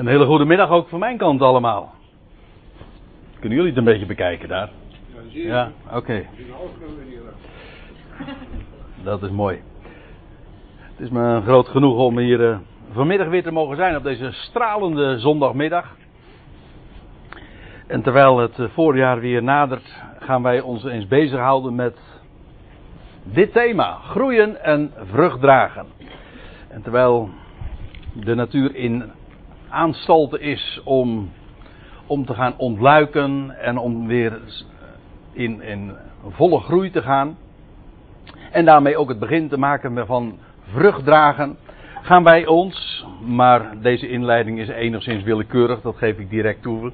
Een hele goede middag ook van mijn kant allemaal. Kunnen jullie het een beetje bekijken daar? Ja, oké. Dat is mooi. Het is me een groot genoeg om hier eh, vanmiddag weer te mogen zijn op deze stralende zondagmiddag. En terwijl het eh, voorjaar weer nadert, gaan wij ons eens bezighouden met dit thema: groeien en vrucht dragen. En terwijl de natuur in aanstalten is om, om te gaan ontluiken en om weer in, in volle groei te gaan. En daarmee ook het begin te maken van vrucht dragen. Gaan wij ons, maar deze inleiding is enigszins willekeurig, dat geef ik direct toe.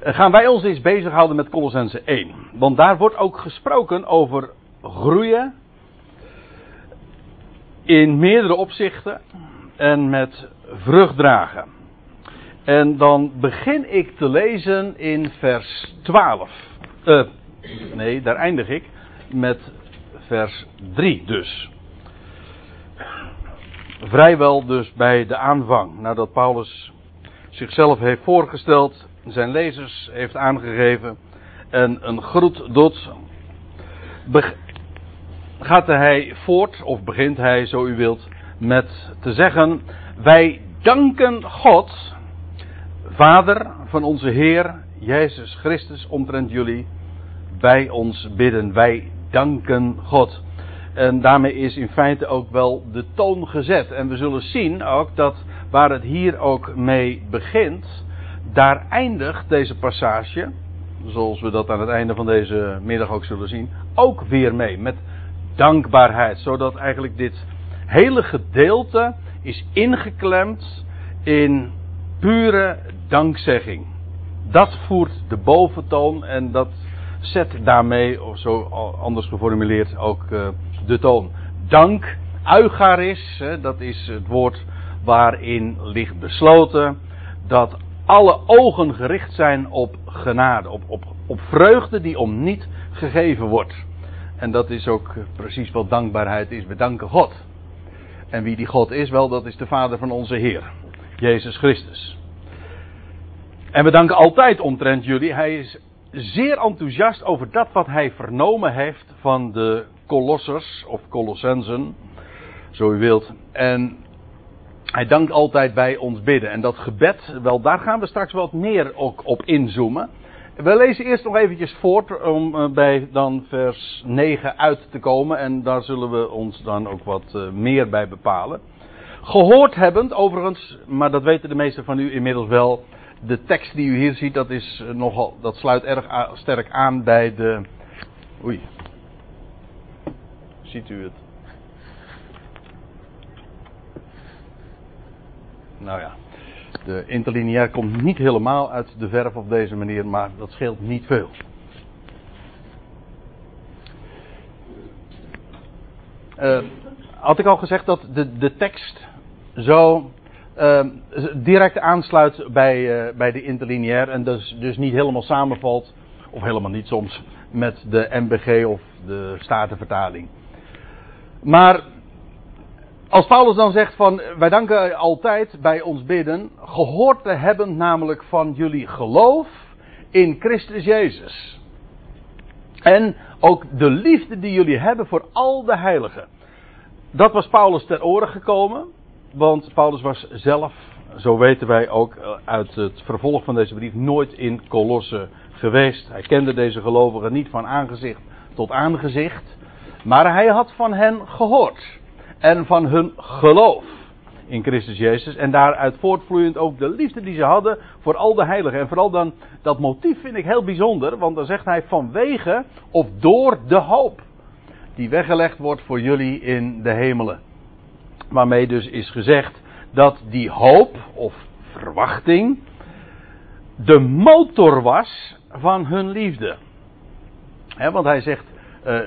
Eh, Gaan wij ons eens bezighouden met Colossense 1. Want daar wordt ook gesproken over groeien. In meerdere opzichten. En met vrucht dragen. En dan begin ik te lezen in vers 12. Eh, nee, daar eindig ik. Met vers 3 dus. Vrijwel dus bij de aanvang. Nadat Paulus zichzelf heeft voorgesteld. Zijn lezers heeft aangegeven. En een groet doet. Gaat hij voort, of begint hij, zo u wilt, met te zeggen: Wij danken God, Vader van onze Heer Jezus Christus, omtrent jullie, bij ons bidden. Wij danken God. En daarmee is in feite ook wel de toon gezet. En we zullen zien ook dat waar het hier ook mee begint, daar eindigt deze passage, zoals we dat aan het einde van deze middag ook zullen zien, ook weer mee. Met dankbaarheid. Zodat eigenlijk dit hele gedeelte is ingeklemd in pure dankzegging. Dat voert de boventoon en dat zet daarmee, of zo anders geformuleerd, ook uh, de toon. Dank, eucharis, hè, dat is het woord waarin ligt besloten dat alle ogen gericht zijn op genade, op, op, op vreugde die om niet gegeven wordt. En dat is ook precies wat dankbaarheid is. We danken God. En wie die God is, wel, dat is de Vader van onze Heer, Jezus Christus. En we danken altijd omtrent jullie. Hij is zeer enthousiast over dat wat hij vernomen heeft van de Kolossers of Colossensen, zo u wilt. En hij dankt altijd bij ons bidden. En dat gebed, wel, daar gaan we straks wat meer ook op inzoomen. We lezen eerst nog eventjes voort om bij dan vers 9 uit te komen. En daar zullen we ons dan ook wat meer bij bepalen. Gehoord hebbend, overigens, maar dat weten de meesten van u inmiddels wel. De tekst die u hier ziet, dat, is nogal, dat sluit erg sterk aan bij de. Oei. Ziet u het? Nou ja. De interlineair komt niet helemaal uit de verf op deze manier, maar dat scheelt niet veel. Uh, had ik al gezegd dat de, de tekst zo uh, direct aansluit bij, uh, bij de interlineair en dus, dus niet helemaal samenvalt, of helemaal niet soms, met de MBG of de Statenvertaling. Maar als Paulus dan zegt van wij danken altijd bij ons bidden, gehoord te hebben namelijk van jullie geloof in Christus Jezus. En ook de liefde die jullie hebben voor al de heiligen. Dat was Paulus ter oren gekomen, want Paulus was zelf, zo weten wij ook uit het vervolg van deze brief, nooit in Colosse geweest. Hij kende deze gelovigen niet van aangezicht tot aangezicht, maar hij had van hen gehoord en van hun geloof in Christus Jezus. En daaruit voortvloeiend ook de liefde die ze hadden voor al de heiligen. En vooral dan dat motief vind ik heel bijzonder, want dan zegt hij vanwege of door de hoop die weggelegd wordt voor jullie in de hemelen. Waarmee dus is gezegd dat die hoop of verwachting de motor was van hun liefde. Want hij zegt, uh,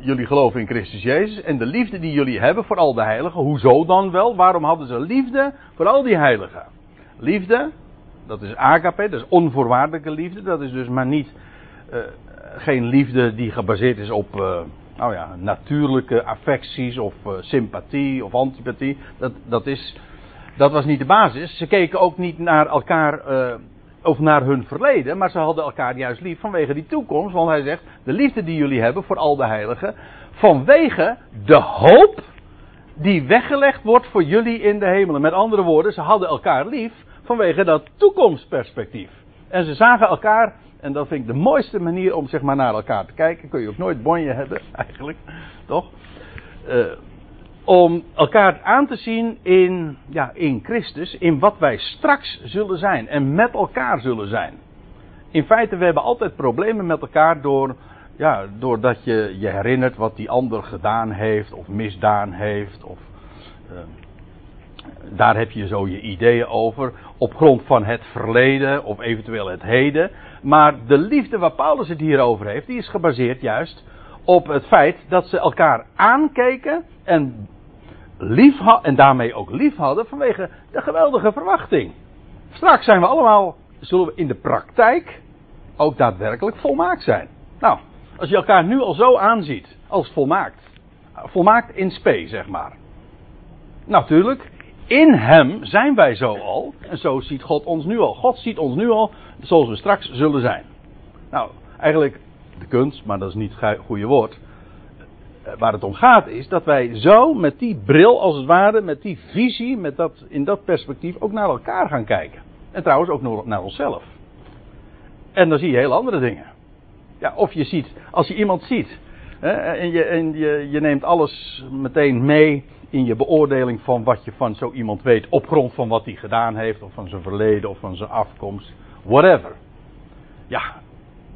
jullie geloven in Christus Jezus en de liefde die jullie hebben voor al de heiligen. Hoezo dan wel? Waarom hadden ze liefde voor al die heiligen? Liefde, dat is agape, dat is onvoorwaardelijke liefde. Dat is dus maar niet, uh, geen liefde die gebaseerd is op, uh, nou ja, natuurlijke affecties of uh, sympathie of antipathie. Dat, dat is dat was niet de basis. Ze keken ook niet naar elkaar uh, of naar hun verleden, maar ze hadden elkaar juist lief vanwege die toekomst. Want hij zegt: de liefde die jullie hebben voor al de heiligen, vanwege de hoop die weggelegd wordt voor jullie in de hemelen. Met andere woorden, ze hadden elkaar lief vanwege dat toekomstperspectief. En ze zagen elkaar, en dat vind ik de mooiste manier om zeg maar naar elkaar te kijken. Kun je ook nooit bonje hebben, eigenlijk, toch? Uh, om elkaar aan te zien in, ja, in Christus, in wat wij straks zullen zijn en met elkaar zullen zijn. In feite, we hebben altijd problemen met elkaar door, ja, doordat je je herinnert wat die ander gedaan heeft of misdaan heeft. Of, uh, daar heb je zo je ideeën over, op grond van het verleden of eventueel het heden. Maar de liefde waar Paulus het hier over heeft, die is gebaseerd juist op het feit dat ze elkaar aankeken en lief en daarmee ook lief hadden vanwege de geweldige verwachting. Straks zijn we allemaal, zullen we in de praktijk ook daadwerkelijk volmaakt zijn. Nou, als je elkaar nu al zo aanziet als volmaakt, volmaakt in spe, zeg maar. Natuurlijk, in hem zijn wij zo al. En zo ziet God ons nu al. God ziet ons nu al zoals we straks zullen zijn. Nou, eigenlijk de kunst, maar dat is niet het goede woord. Eh, waar het om gaat is dat wij zo met die bril als het ware, met die visie, met dat, in dat perspectief ook naar elkaar gaan kijken. En trouwens ook naar onszelf. En dan zie je heel andere dingen. Ja, of je ziet, als je iemand ziet hè, en, je, en je, je neemt alles meteen mee in je beoordeling van wat je van zo iemand weet op grond van wat hij gedaan heeft, of van zijn verleden, of van zijn afkomst, whatever. Ja,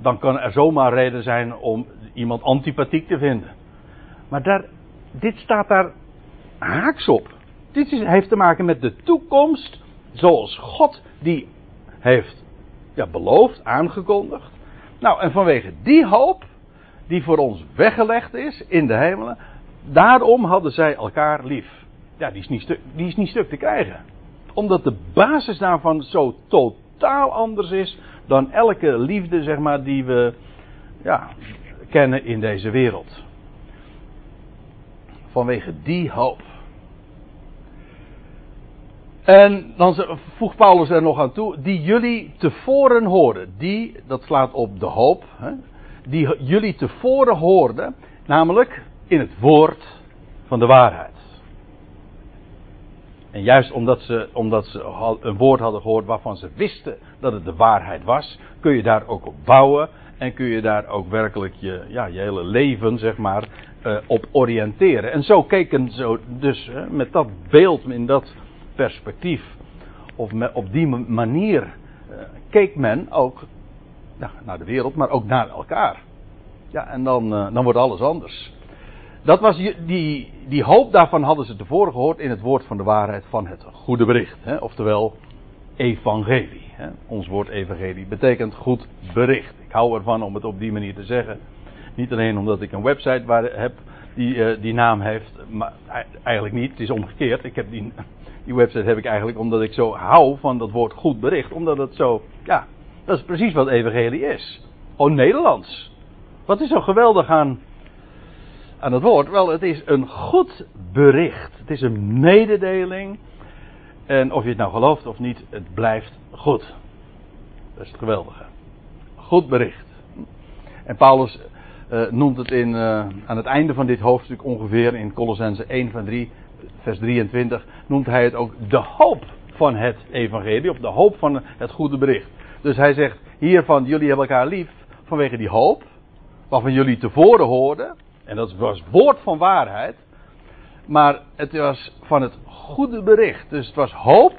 dan kan er zomaar reden zijn om iemand antipathiek te vinden. Maar daar, dit staat daar haaks op. Dit is, heeft te maken met de toekomst zoals God die heeft ja, beloofd, aangekondigd. Nou, en vanwege die hoop die voor ons weggelegd is in de hemelen, daarom hadden zij elkaar lief. Ja, die is niet stuk, die is niet stuk te krijgen. Omdat de basis daarvan zo totaal anders is dan elke liefde, zeg maar, die we ja, kennen in deze wereld vanwege die hoop. En dan voegt Paulus er nog aan toe, die jullie tevoren hoorden. Die, dat slaat op de hoop, hè, die jullie tevoren hoorden, namelijk in het woord van de waarheid. En juist omdat ze, omdat ze een woord hadden gehoord waarvan ze wisten dat het de waarheid was, kun je daar ook op bouwen en kun je daar ook werkelijk je, ja, je hele leven, zeg maar, uh, op oriënteren. En zo keken ze dus met dat beeld, in dat perspectief, of op die manier, uh, keek men ook naar de wereld, maar ook naar elkaar. Ja, en dan, dan wordt alles anders. Dat was die, die hoop daarvan hadden ze tevoren gehoord in het woord van de waarheid van het goede bericht. Hè? Oftewel, evangelie. Hè? Ons woord evangelie betekent goed bericht. Ik hou ervan om het op die manier te zeggen. Niet alleen omdat ik een website waar, heb die uh, die naam heeft, maar eigenlijk niet. Het is omgekeerd. Ik heb die, die website heb ik eigenlijk omdat ik zo hou van dat woord goed bericht. Omdat het zo, ja, dat is precies wat evangelie is. Oh, Nederlands. Wat is zo geweldig aan, aan het woord? Wel, het is een goed bericht. Het is een mededeling. En of je het nou gelooft of niet, het blijft goed. Dat is het geweldige. Goed bericht. En Paulus uh, noemt het in, uh, aan het einde van dit hoofdstuk ongeveer in Colossense 1 van 3, vers 23, noemt hij het ook de hoop van het evangelie, of de hoop van het goede bericht. Dus hij zegt hiervan, jullie hebben elkaar lief vanwege die hoop, waarvan jullie tevoren hoorden, en dat was woord van waarheid, maar het was van het goede bericht. Dus het was hoop.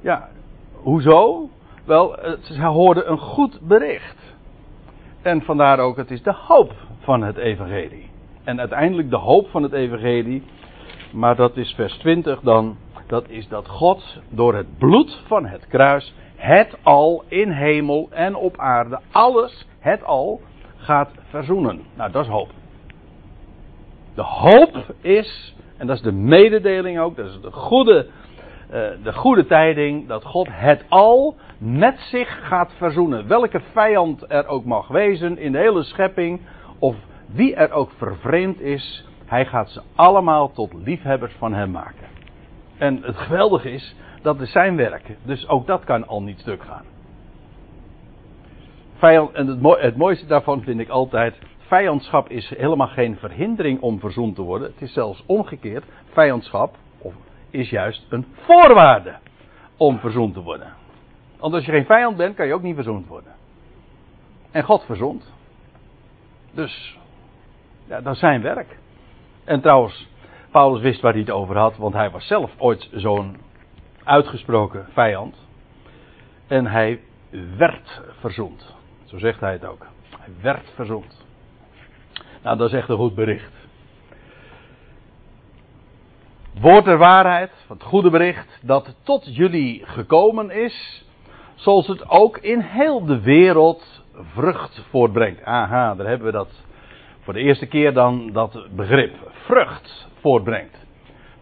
Ja, hoezo? Wel, ze hoorden een goed bericht. En vandaar ook, het is de hoop van het evangelie. En uiteindelijk de hoop van het evangelie, maar dat is vers 20 dan, dat is dat God door het bloed van het kruis het al in hemel en op aarde, alles, het al, gaat verzoenen. Nou, dat is hoop. De hoop is, en dat is de mededeling ook, dat is de goede, uh, de goede tijding, dat God het al met zich gaat verzoenen. Welke vijand er ook mag wezen in de hele schepping, of wie er ook vervreemd is, hij gaat ze allemaal tot liefhebbers van hem maken. En het geweldige is, dat is zijn werk. Dus ook dat kan al niet stuk gaan. Vijand, en het mooiste daarvan vind ik altijd. Vijandschap is helemaal geen verhindering om verzoend te worden. Het is zelfs omgekeerd. Vijandschap is juist een voorwaarde om verzoend te worden. Want als je geen vijand bent, kan je ook niet verzoend worden. En God verzond. Dus, ja, dat is zijn werk. En trouwens, Paulus wist waar hij het over had, want hij was zelf ooit zo'n uitgesproken vijand. En hij werd verzoend. Zo zegt hij het ook. Hij werd verzoend. Nou, dat is echt een goed bericht. Woord der waarheid, het goede bericht, dat tot jullie gekomen is, zoals het ook in heel de wereld vrucht voortbrengt. Aha, daar hebben we dat voor de eerste keer dan dat begrip. Vrucht voortbrengt.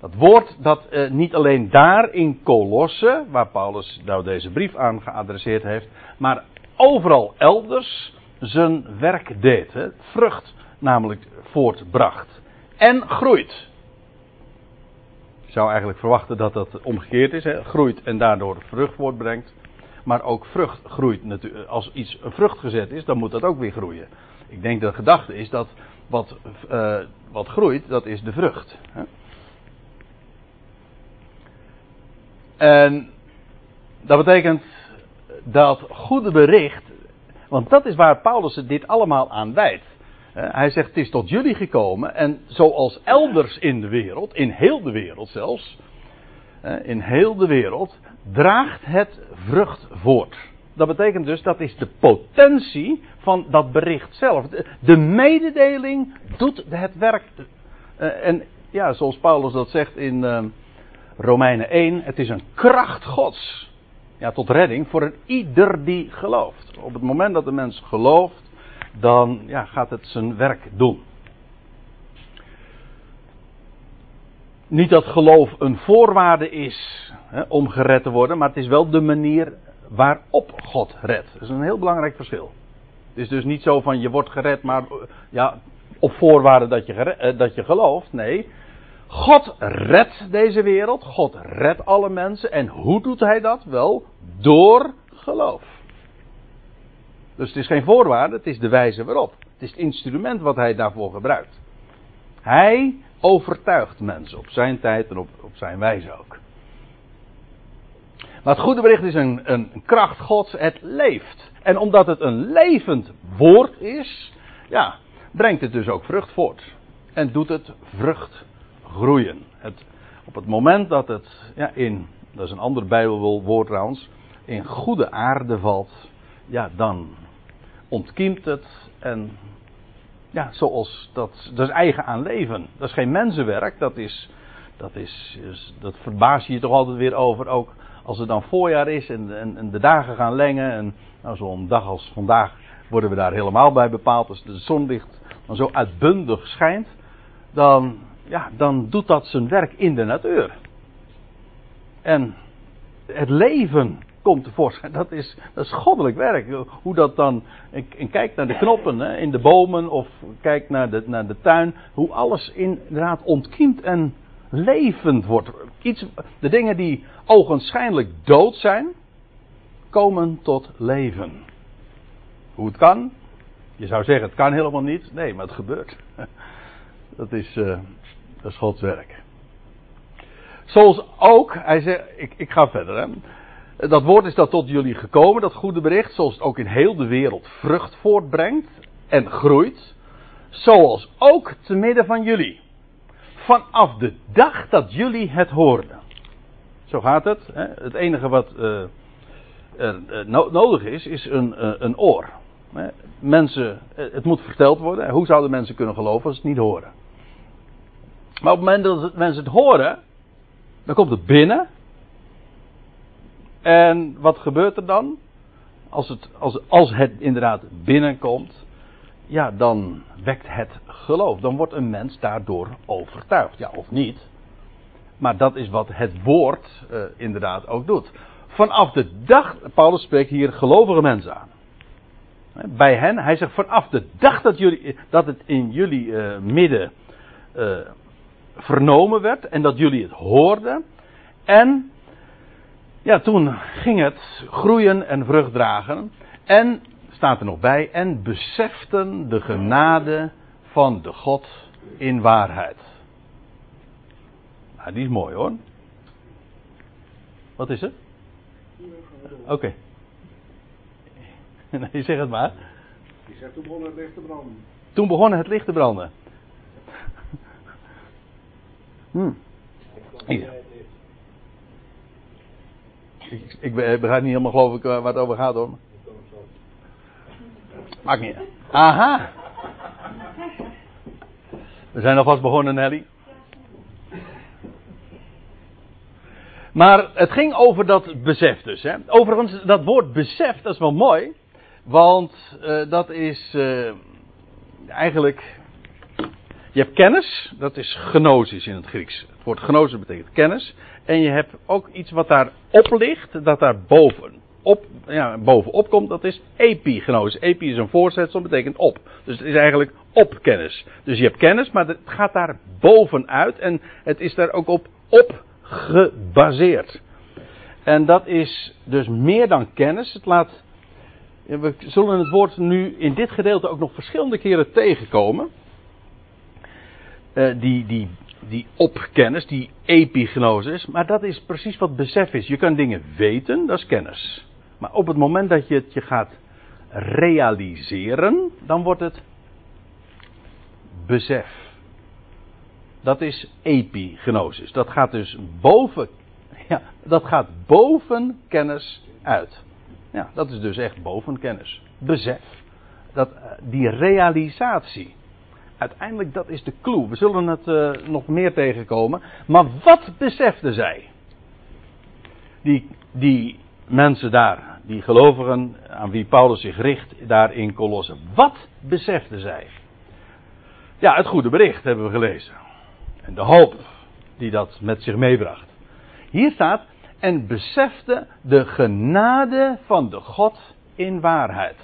Dat woord dat eh, niet alleen daar in Colosse, waar Paulus nou deze brief aan geadresseerd heeft, maar overal elders zijn werk deed. Hè? Vrucht namelijk voortbracht. En groeit. Je zou eigenlijk verwachten dat dat omgekeerd is. Hè? Groeit en daardoor vrucht voortbrengt. Maar ook vrucht groeit natuurlijk. Als iets een vrucht gezet is, dan moet dat ook weer groeien. Ik denk dat de gedachte is dat wat, uh, wat groeit, dat is de vrucht. Hè? En dat betekent dat goede bericht, want dat is waar Paulus dit allemaal aan wijdt. Hij zegt: Het is tot jullie gekomen, en zoals elders in de wereld, in heel de wereld zelfs, in heel de wereld, draagt het vrucht voort. Dat betekent dus dat is de potentie van dat bericht zelf. De mededeling doet het werk. En ja, zoals Paulus dat zegt in Romeinen 1, het is een kracht Gods. Ja, tot redding voor ieder die gelooft. Op het moment dat de mens gelooft, dan ja, gaat het zijn werk doen. Niet dat geloof een voorwaarde is hè, om gered te worden, maar het is wel de manier waarop God redt. Dat is een heel belangrijk verschil. Het is dus niet zo van je wordt gered, maar ja, op voorwaarde dat je, eh, dat je gelooft. Nee, God redt deze wereld. God redt alle mensen. En hoe doet hij dat? Wel, door geloof. Dus het is geen voorwaarde, het is de wijze waarop. Het is het instrument wat hij daarvoor gebruikt. Hij overtuigt mensen op zijn tijd en op, op zijn wijze ook. Maar het goede bericht is een, een kracht Gods, het leeft. En omdat het een levend woord is, ja, brengt het dus ook vrucht voort. En doet het vrucht groeien. Het, op het moment dat het ja, in, dat is een ander bijbelwoord trouwens, in goede aarde valt, ja, dan ontkiemt het en ja, zoals dat, dat is eigen aan leven. Dat is geen mensenwerk, dat is, dat is, dat verbaas je je toch altijd weer over, ook als het dan voorjaar is en, en, en de dagen gaan lengen en nou, zo'n dag als vandaag worden we daar helemaal bij bepaald, als de zonlicht dan zo uitbundig schijnt, dan ja, dan doet dat zijn werk in de natuur. En het leven komt tevoorschijn. Dat is, dat is goddelijk werk. Hoe dat dan. En kijk naar de knoppen hè, in de bomen of kijk naar de, naar de tuin. Hoe alles inderdaad ontkiemt en levend wordt. Iets, de dingen die ogenschijnlijk dood zijn, komen tot leven. Hoe het kan? Je zou zeggen, het kan helemaal niet. Nee, maar het gebeurt. Dat is, uh, dat is Gods werk. Zoals ook, hij zegt, ik, ik ga verder. Hè. Dat woord is dat tot jullie gekomen, dat goede bericht, zoals het ook in heel de wereld vrucht voortbrengt en groeit. Zoals ook te midden van jullie. Vanaf de dag dat jullie het hoorden. Zo gaat het. Hè. Het enige wat er uh, nodig is, is een, uh, een oor. Mensen, het moet verteld worden. Hoe zouden mensen kunnen geloven als ze het niet horen? Maar op het moment dat mensen het horen, dan komt het binnen. En wat gebeurt er dan? Als het, als, als het inderdaad binnenkomt, ja, dan wekt het geloof. Dan wordt een mens daardoor overtuigd. Ja, of niet. Maar dat is wat het woord uh, inderdaad ook doet. Vanaf de dag, Paulus spreekt hier gelovige mensen aan. Bij hen, hij zegt vanaf de dag dat, jullie, dat het in jullie uh, midden uh, vernomen werd en dat jullie het hoorden. En ja, toen ging het groeien en vrucht dragen. En, staat er nog bij, en beseften de genade van de God in waarheid. Nou, die is mooi hoor. Wat is het? Oké. Nee, zeg het maar. Die zegt toen begon het licht te branden. Toen begon het licht te branden. Hm. Ja. Ik, ik be- begrijp niet helemaal geloof ik eh, waar het over gaat hoor. Maakt niet. Aha. We zijn alvast begonnen Nelly. Maar het ging over dat besef dus. Hè. Overigens, dat woord besef, dat is wel mooi. Want eh, dat is eh, eigenlijk. Je hebt kennis, dat is gnosis in het Grieks. Het woord gnosis betekent kennis. En je hebt ook iets wat daar op ligt, dat daar boven, op, ja, bovenop komt, dat is epignosis. Epi is een voorzetsel, betekent op. Dus het is eigenlijk op kennis. Dus je hebt kennis, maar het gaat daar bovenuit en het is daar ook op, op gebaseerd. En dat is dus meer dan kennis. Het laat, we zullen het woord nu in dit gedeelte ook nog verschillende keren tegenkomen. Eh, die, die, die opkennis, die epignosis. Maar dat is precies wat besef is. Je kan dingen weten, dat is kennis. Maar op het moment dat je het je gaat realiseren, dan wordt het besef. Dat is epignosis. Dat gaat dus boven, ja, dat gaat boven kennis uit. Ja, dat is dus echt boven kennis. Besef. Dat, eh, die realisatie. Uiteindelijk, dat is de clue. We zullen het eh, nog meer tegenkomen. Maar wat beseften zij? Die, die mensen daar, die gelovigen aan wie Paulus zich richt, daar in Colosse. Wat beseften zij? Ja, het goede bericht hebben we gelezen. En de hoop die dat met zich meebracht. Hier staat, en besefte de genade van de God in waarheid.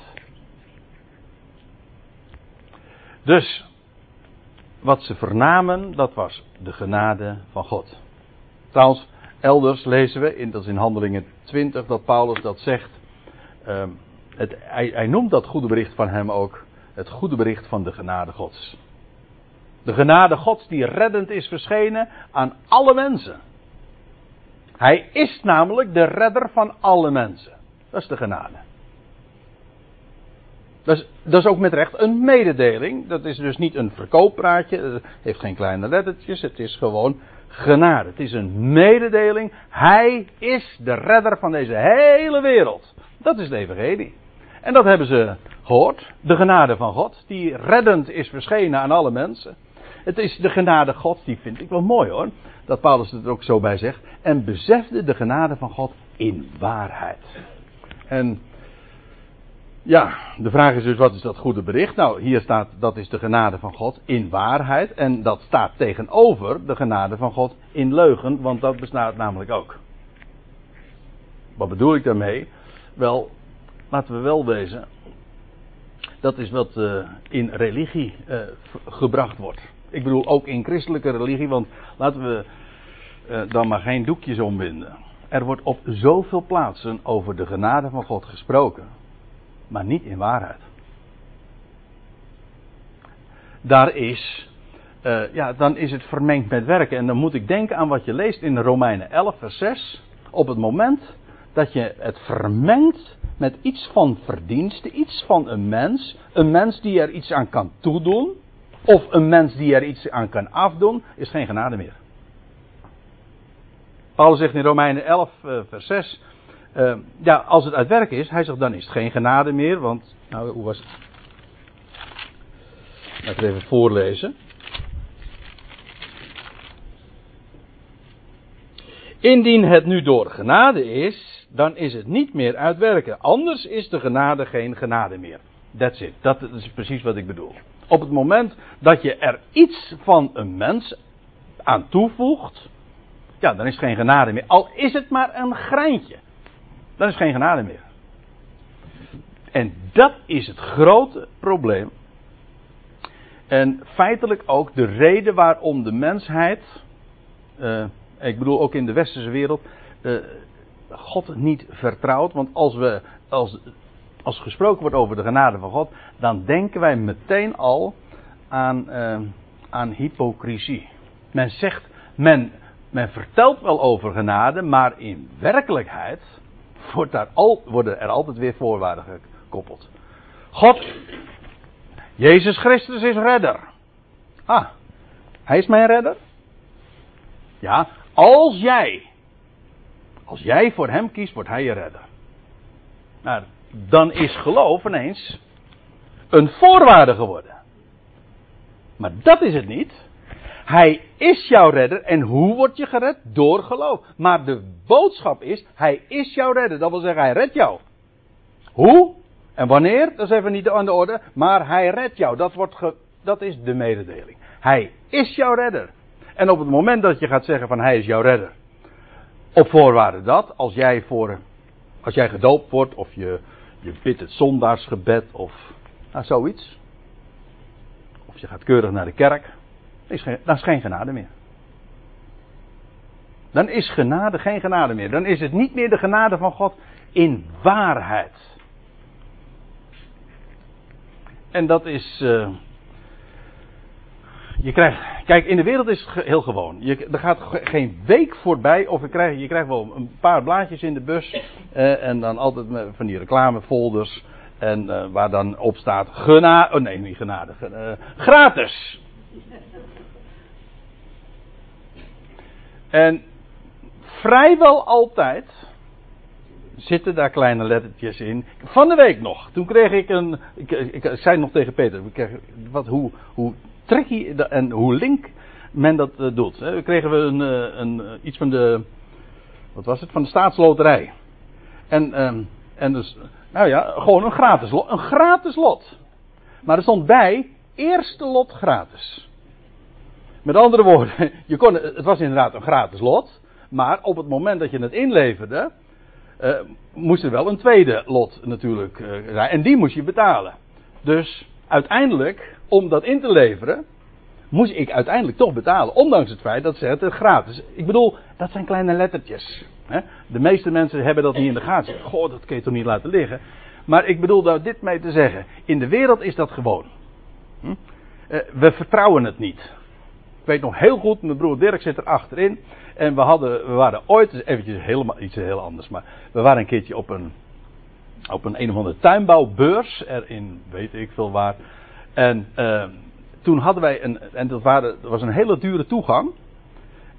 Dus, wat ze vernamen, dat was de genade van God. Trouwens, elders lezen we, in, dat is in Handelingen 20, dat Paulus dat zegt. ehm, het, hij, hij noemt dat goede bericht van hem ook het goede bericht van de genade Gods. De genade Gods die reddend is verschenen aan alle mensen. Hij is namelijk de redder van alle mensen. Dat is de genade. Dat is, dat is ook met recht een mededeling. Dat is dus niet een verkooppraatje. Het heeft geen kleine lettertjes. Het is gewoon genade. Het is een mededeling. Hij is de redder van deze hele wereld. Dat is de evangelie. En dat hebben ze gehoord. De genade van God. Die reddend is verschenen aan alle mensen. Het is de genade God. Die vind ik wel mooi hoor. Dat Paulus het er ook zo bij zegt. En besefte de genade van God in waarheid. En ja, de vraag is dus wat is dat goede bericht? Nou, hier staat dat is de genade van God in waarheid. En dat staat tegenover de genade van God in leugen, want dat bestaat namelijk ook. Wat bedoel ik daarmee? Wel, laten we wel wezen. Dat is wat uh, in religie uh, gebracht wordt. Ik bedoel ook in christelijke religie, want laten we uh, dan maar geen doekjes omwinden. Er wordt op zoveel plaatsen over de genade van God gesproken maar niet in waarheid. Daar is, uh, ja, dan is het vermengd met werken. En dan moet ik denken aan wat je leest in Romeinen 11, vers 6. Op het moment dat je het vermengt met iets van verdienste, iets van een mens, een mens die er iets aan kan toedoen, of een mens die er iets aan kan afdoen, is geen genade meer. Paulus zegt in Romeinen 11, uh, vers 6. Uh, ja, als het uit werk is, hij zegt dan is het geen genade meer, want, nou, hoe was het? Laten we even voorlezen. Indien het nu door genade is, dan is het niet meer uit werken. Anders is de genade geen genade meer. That's it. Dat is precies wat ik bedoel. Op het moment dat je er iets van een mens aan toevoegt, ja, dan is het geen genade meer. Al is het maar een greintje. Dan is geen genade meer. En dat is het grote probleem. En feitelijk ook de reden waarom de mensheid uh, Ik bedoel ook in de westerse wereld. Uh, God niet vertrouwt. Want als, we, als, als gesproken wordt over de genade van God. dan denken wij meteen al aan, uh, aan hypocrisie. Men zegt. Men, men vertelt wel over genade. maar in werkelijkheid. Daar al, worden er altijd weer voorwaarden gekoppeld. God. Jezus Christus is redder. Ah, hij is mijn redder. Ja, als jij, als jij voor hem kiest, wordt hij je redder. Nou, dan is geloof ineens een voorwaarde geworden. Maar dat is het niet. Hij is jouw redder. En hoe word je gered? Door geloof. Maar de boodschap is, hij is jouw redder. Dat wil zeggen, hij redt jou. Hoe? En wanneer? Dat is even niet aan de orde. Maar hij redt jou. Dat, wordt dat is de mededeling. Hij is jouw redder. En op het moment dat je gaat zeggen van hij is jouw redder. Op voorwaarde dat, als jij voor, als jij gedoopt wordt of je, je bidt het zondaarsgebed of nou, zoiets. Of je gaat keurig naar de kerk. Is, geen, dan is geen genade meer. Dan is genade geen genade meer. Dan is het niet meer de genade van God in waarheid. En dat is. Uh, je krijgt, kijk, in de wereld is het heel gewoon. Je, er gaat geen week voorbij of je krijgt, je krijgt wel een paar blaadjes in de bus. Eh, en dan altijd van die reclamefolders. En uh, waar dan op staat genade. Oh nee, niet genade. Gratis. En vrijwel altijd zitten daar kleine lettertjes in. Van de week nog. Toen kreeg ik een. Ik, ik, zei nog tegen Peter. We kregen, wat, hoe, hoe tricky en hoe link men dat uh, doet. We kregen we een, uh, een, uh, iets van de. Wat was het? Van de staatsloterij. En, um, en dus. Nou ja, gewoon een gratis lot. Een gratis lot. Maar er stond bij. Eerste lot gratis. Met andere woorden, je kon, het was inderdaad een gratis lot. Maar op het moment dat je het inleverde uh, moest er wel een tweede lot natuurlijk uh, zijn. En die moest je betalen. Dus uiteindelijk, om dat in te leveren, moest ik uiteindelijk toch betalen. Ondanks het feit dat ze het gratis. Ik bedoel, dat zijn kleine lettertjes. Hè? De meeste mensen hebben dat niet in de gaten. Goh, dat kun je toch niet laten liggen. Maar ik bedoel daar dit mee te zeggen. In de wereld is dat gewoon. Hm? Uh, we vertrouwen het niet. Ik weet nog heel goed, mijn broer Dirk zit er achterin. En we, hadden, we waren ooit, eventjes helemaal iets heel anders, maar we waren een keertje op een, op een een of andere tuinbouwbeurs, er in weet ik veel waar. En uh, toen hadden wij een, en dat, waren, was een hele dure toegang.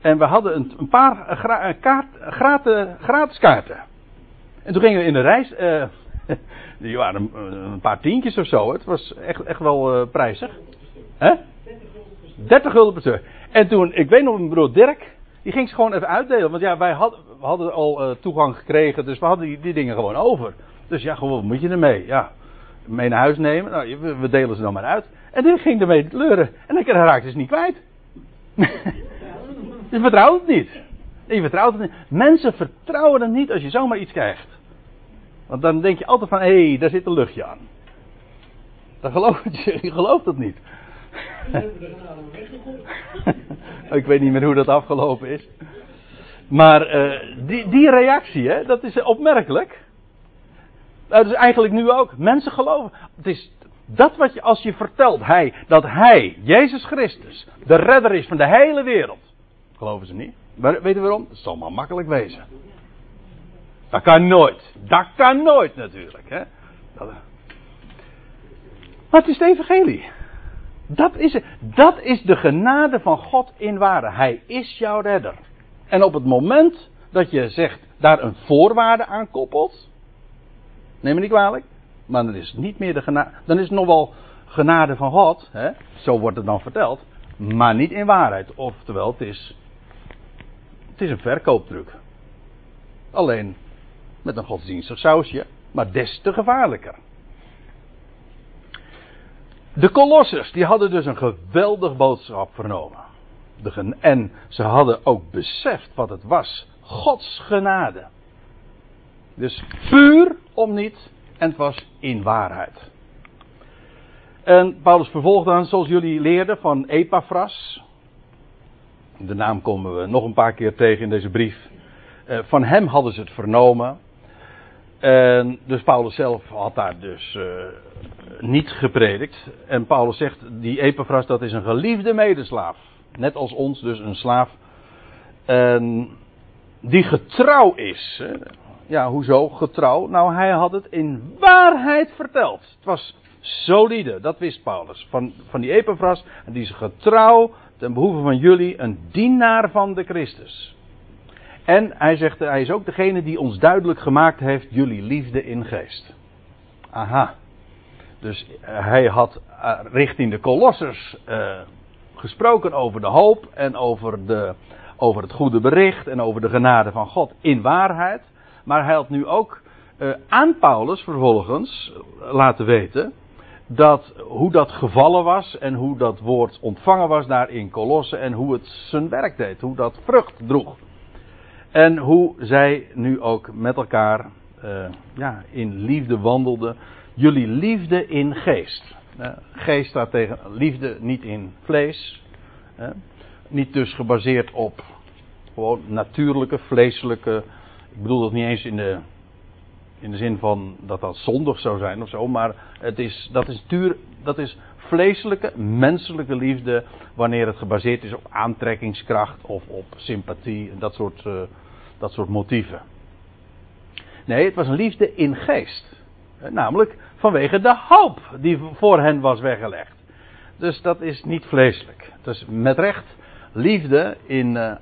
En we hadden een, een paar kaart, gratis, gratis kaarten. En toen gingen we in de reis, uh, die waren een, paar tientjes of zo, het was echt, echt wel uh, prijzig. Hè? 30 gulden per stuk. En toen, ik weet nog, mijn broer Dirk, die ging ze gewoon even uitdelen. Want ja, wij hadden al uh, toegang gekregen, dus we hadden die, dingen gewoon over. Dus ja, gewoon, moet je ermee? Ja, mee naar huis nemen. Nou, we, delen ze dan maar uit. En die ging ermee leuren. En dan raakte ze niet kwijt. je vertrouwt het niet. Je vertrouwt het niet. Mensen vertrouwen het niet als je zomaar iets krijgt. Want dan denk je altijd van, hé, hey, daar zit een luchtje aan. Dan geloof je, je gelooft het niet. Ik weet niet meer hoe dat afgelopen is. Maar uh, die, die reactie, hè, dat is opmerkelijk. Dat is eigenlijk nu ook. Mensen geloven. Het is dat wat je, als je vertelt, hij, dat hij, Jezus Christus, de redder is van de hele wereld. Geloven ze niet. Maar weet je waarom? Dat zal maar makkelijk wezen. Dat kan nooit. Dat kan nooit natuurlijk. Hè? Dat, het is het evangelie. Dat is, dat is de genade van God in waarde. Hij is jouw redder. En op het moment dat je zegt, daar een voorwaarde aan koppelt. Neem me niet kwalijk. Maar dan is het niet meer de genade. Dan is het nog wel genade van God. Hè? Zo wordt het dan verteld. Maar niet in waarheid. Oftewel, het is. Het is een verkooptruc. Alleen met een godsdienstig sausje. Maar des te gevaarlijker. De Kolossers, die hadden dus een geweldig boodschap vernomen. En ze hadden ook beseft wat het was. Gods genade. Dus puur om niet, en het was in waarheid. En Paulus vervolgt dan, zoals jullie leerden, van Epaphras. De naam komen we nog een paar keer tegen in deze brief. Uh, van hem hadden ze het vernomen. En dus Paulus zelf had daar dus uh, niet gepredikt. En Paulus zegt, die Epaphras dat is een geliefde medeslaaf. Net als ons dus een slaaf. En die getrouw is. Ja, hoezo getrouw? Nou, hij had het in waarheid verteld. Het was solide, dat wist Paulus. Van, van die Epaphras, en die is getrouw ten behoeve van jullie, een dienaar van de Christus. En hij zegt, hij is ook degene die ons duidelijk gemaakt heeft, jullie liefde in geest. Aha. Dus eh, hij had uh, richting de Kolossers uh, gesproken over de hoop en over, de, over het goede bericht en over de genade van God in waarheid. Maar hij had nu ook aan Paulus vervolgens laten weten dat, hoe dat gevallen was en hoe dat woord ontvangen was daar in Kolossen en hoe het zijn werk deed, hoe dat vrucht droeg. En hoe zij nu ook met elkaar uh, ja, in liefde wandelden. Jullie liefde in geest. Uh, geest staat tegen liefde niet in vlees. Niet dus gebaseerd op gewoon natuurlijke, vleeselijke. Ik bedoel dat niet eens in de in de zin van dat dat zondig zou zijn of zo. Maar het is, dat, is duur, dat is vleeselijke, menselijke liefde. Wanneer het gebaseerd is op aantrekkingskracht of op sympathie. En dat soort, uh, dat soort motieven. Nee, het was een liefde in geest. Namelijk vanwege de hoop die voor hen was weggelegd. Dus dat is niet vleeselijk. Dus met recht liefde in uh,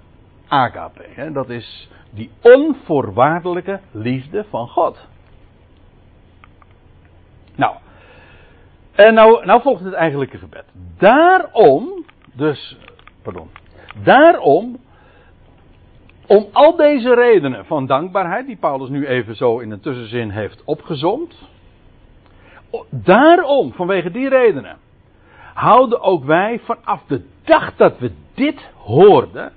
agape. Hè? Dat is die onvoorwaardelijke liefde van God. Nou, en nou, nou volgt het eigenlijke gebed. Daarom, dus, pardon, daarom, om al deze redenen van dankbaarheid, die Paulus nu even zo in een tussenzin heeft opgezomd, daarom, vanwege die redenen, houden ook wij vanaf de dag dat we dit hoorden,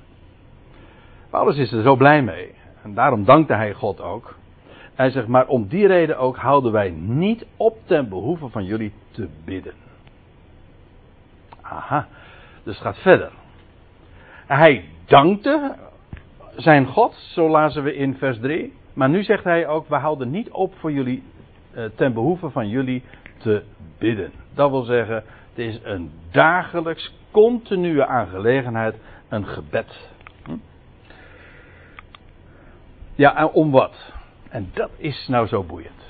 Paulus is er zo blij mee. En daarom dankte hij God ook. Hij zegt, maar om die reden ook houden wij niet op ten behoeve van jullie te bidden. Aha, dus het gaat verder. Hij dankte zijn God, zo lazen we in vers 3. Maar nu zegt hij ook, we houden niet op voor jullie, eh, ten behoeve van jullie te bidden. Dat wil zeggen, het is een dagelijks, continue aangelegenheid, een gebed. Ja, en om wat? En dat is nou zo boeiend.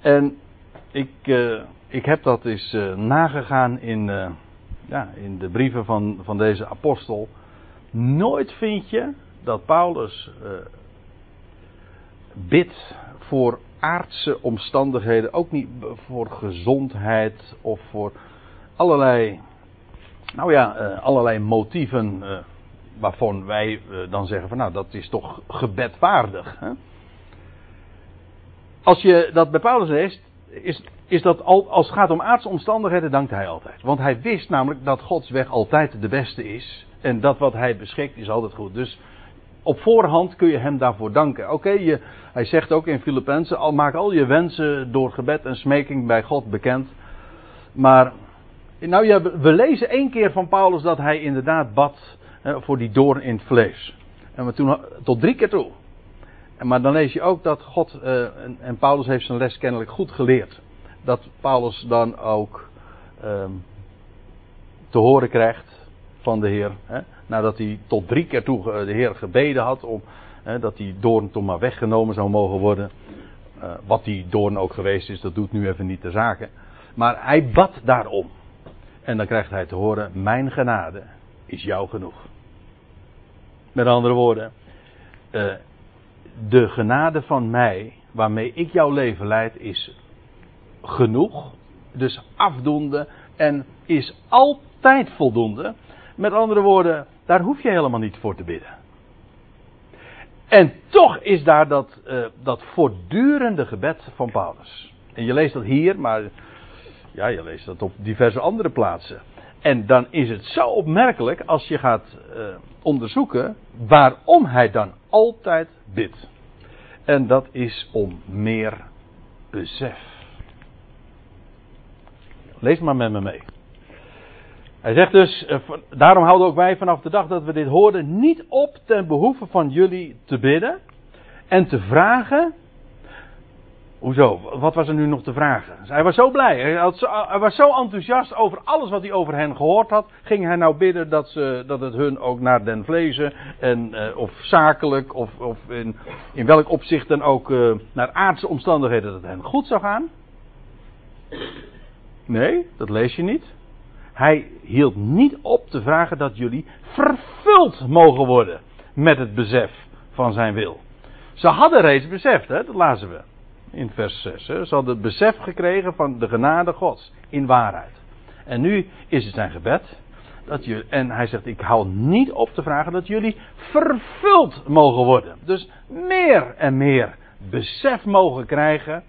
En ik, uh, ik heb dat eens uh, nagegaan in, ja, in de brieven van, van deze apostel. Nooit vind je dat Paulus bidt voor aardse omstandigheden, ook niet voor gezondheid of voor allerlei, nou ja, allerlei motieven waarvan wij eh, dan zeggen van nou dat is toch gebedwaardig. Hè? Als je dat bij Paulus leest, is, is dat al, als het gaat om aardse omstandigheden, dankt hij altijd. Want hij wist namelijk dat Gods weg altijd de beste is. En dat wat hij beschikt is altijd goed. Dus op voorhand kun je hem daarvoor danken. Oké, hij zegt ook in Filippenzen, al maak al je wensen door gebed en smeking bij God bekend. Maar, nou ja, we lezen één keer van Paulus dat hij inderdaad bad voor die doorn in het vlees. En we toen, tot drie keer toe. Maar dan lees je ook dat God, uh, en, Paulus heeft zijn les kennelijk goed geleerd. Dat Paulus dan ook uh, te horen krijgt van de Heer. Hè, nadat hij tot drie keer toe de Heer gebeden had om hè, dat die doorn toch maar weggenomen zou mogen worden. Uh, wat die doorn ook geweest is, dat doet nu even niet de zaken. Maar hij bad daarom. En dan krijgt hij te horen: Mijn genade is jou genoeg. Met andere woorden, uh, de genade van mij, waarmee ik jouw leven leid, is genoeg. Dus afdoende en is altijd voldoende. Met andere woorden, daar hoef je helemaal niet voor te bidden. En toch is daar dat, uh, dat voortdurende gebed van Paulus. En je leest dat hier, maar ja, je leest dat op diverse andere plaatsen. En dan is het zo opmerkelijk als je gaat uh, onderzoeken waarom hij dan altijd bidt. En dat is om meer besef. Lees maar met me mee. Hij zegt dus, eh, daarom houden ook wij vanaf de dag dat we dit hoorden niet op ten behoeve van jullie te bidden en te vragen. Hoezo? Wat was er nu nog te vragen? Dus hij was zo blij. Hij was zo enthousiast over alles wat hij over hen gehoord had. Ging hij nou bidden dat, ze, dat het hun ook naar den vlezen en, eh, of zakelijk of, of in, in welk opzicht dan ook eh, naar aardse omstandigheden dat het hen goed zou gaan? Nee, dat lees je niet. Hij hield niet op te vragen dat jullie vervuld mogen worden met het besef van zijn wil. Ze hadden reeds beseft, hè? dat lazen we in vers 6. Hè? Ze hadden besef gekregen van de genade Gods in waarheid. En nu is het zijn gebed. Dat je, en hij zegt: Ik hou niet op te vragen dat jullie vervuld mogen worden. Dus meer en meer besef mogen krijgen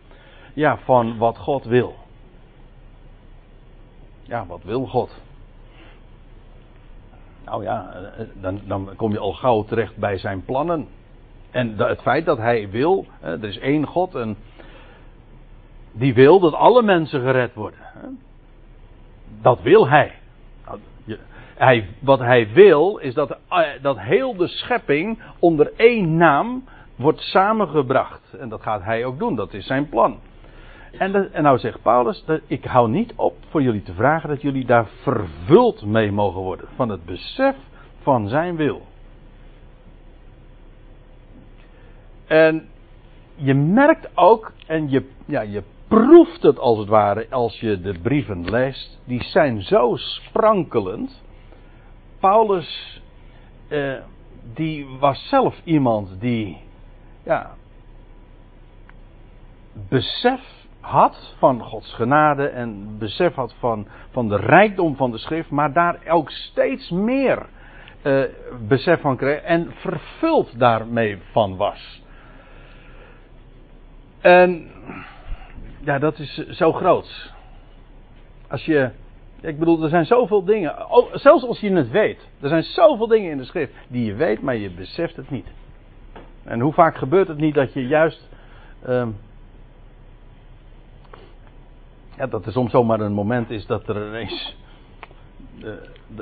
ja, van wat God wil. Ja, wat wil God? Nou ja, eh, dan, dan kom je al gauw terecht bij zijn plannen. En het feit dat hij wil, er is één God en die wil dat alle mensen gered worden. Dat wil hij. Nou, hij. Wat hij wil is dat, eh, dat heel de schepping onder één naam wordt samengebracht. En dat gaat hij ook doen, dat is zijn plan. En, nou zegt Paulus, ik hou niet op voor jullie te vragen dat jullie daar vervuld mee mogen worden. Van het besef van zijn wil. En je merkt ook, en je, ja, je proeft het als het ware als je de brieven leest. Die zijn zo sprankelend. Paulus, eh, die was zelf iemand die, ja, besef had van Gods genade en besef had van, van de rijkdom van de schrift, maar daar ook steeds meer eh, besef van kreeg en vervuld daarmee van was. En ja, dat is zo groot. Als je, ik bedoel, er zijn zoveel dingen, zelfs als je het weet, er zijn zoveel dingen in de schrift die je weet, maar je beseft het niet. En hoe vaak gebeurt het niet dat je juist ehm, ja, dat er soms zomaar een moment is dat er ineens. eh,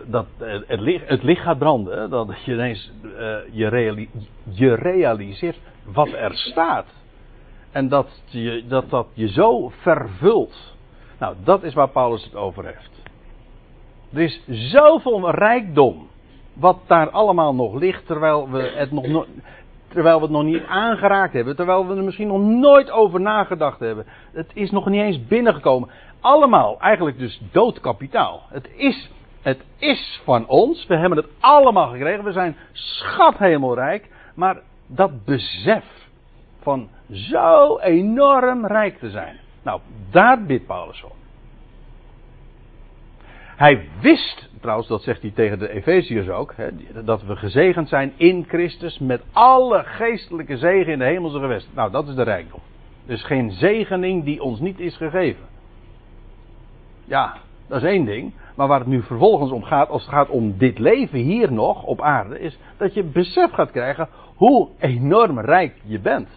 dat het, licht, het licht gaat branden. Dat je ineens eh, je, je realiseert wat er staat. En dat, je, dat dat je zo vervult. Nou, dat is waar Paulus het over heeft. Er is zoveel rijkdom. Wat daar allemaal nog ligt. Terwijl we het nog, no- terwijl we het nog niet aangeraakt hebben. Terwijl we er misschien nog nooit over nagedacht hebben. Het is nog niet eens binnengekomen. Allemaal eigenlijk dus dood kapitaal. Het is, het is van ons. We hebben het allemaal gekregen. We zijn schathemelrijk. Maar dat besef van zo enorm rijk te zijn. Nou, daar bidt Paulus om. Hij wist, trouwens, dat zegt hij tegen de Efeziërs ook, hè, dat we gezegend zijn in Christus met alle geestelijke zegen in de hemelse gewesten. Nou, dat is de rijkdom. Dus geen zegening die ons niet is gegeven. Ja, dat is één ding. Maar waar het nu vervolgens om gaat, als het gaat om dit leven hier nog op aarde, is dat je besef gaat krijgen hoe enorm rijk je bent.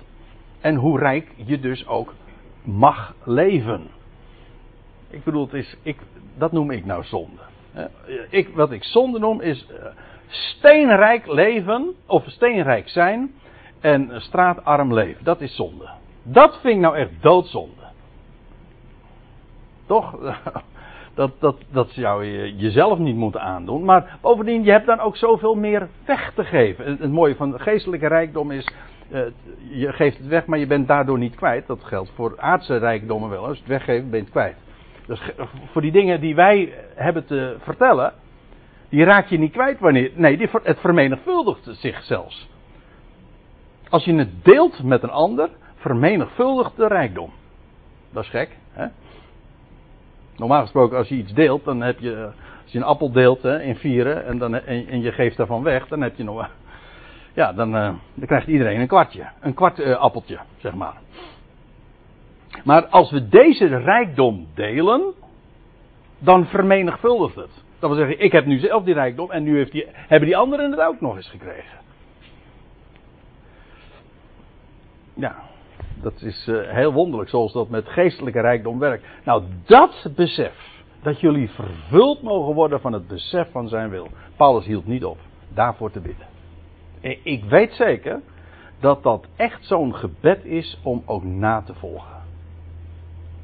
En hoe rijk je dus ook mag leven. Ik bedoel, het is, ik, dat noem ik nou zonde. Hè. Ik, wat ik zonde noem is eh, steenrijk leven, of steenrijk zijn, en straatarm leven. Dat is zonde. Dat vind ik nou echt doodzonde. Toch? Dat, dat, dat zou je jezelf niet moeten aandoen. Maar bovendien, je hebt dan ook zoveel meer weg te geven. Het, mooie van geestelijke rijkdom is. eh, je geeft het weg, maar je bent daardoor niet kwijt. Dat geldt voor aardse rijkdommen wel. Als je het weggeeft, ben je kwijt. Dus voor die dingen die wij hebben te vertellen. Die raak je niet kwijt wanneer. Nee, het vermenigvuldigt zich zelfs. Als je het deelt met een ander, vermenigvuldigt de rijkdom. Dat is gek, hè? Normaal gesproken, als je iets deelt, dan heb je. Als je een appel deelt in vieren en, dan, en, en je geeft daarvan weg, dan heb je nog. Ja, dan, eh, dan krijgt iedereen een kwartje. Een kwart eh, appeltje, zeg maar. Maar als we deze rijkdom delen, dan vermenigvuldigt het. Dat wil zeggen, ik heb nu zelf die rijkdom en nu heeft die, hebben die anderen het ook nog eens gekregen. Ja, dat is eh, heel wonderlijk zoals dat met geestelijke rijkdom werkt. Nou, dat besef, dat jullie vervuld mogen worden van het besef van zijn wil. Paulus hield niet op daarvoor te bidden. Ik weet zeker dat dat echt zo'n gebed is om ook na te volgen.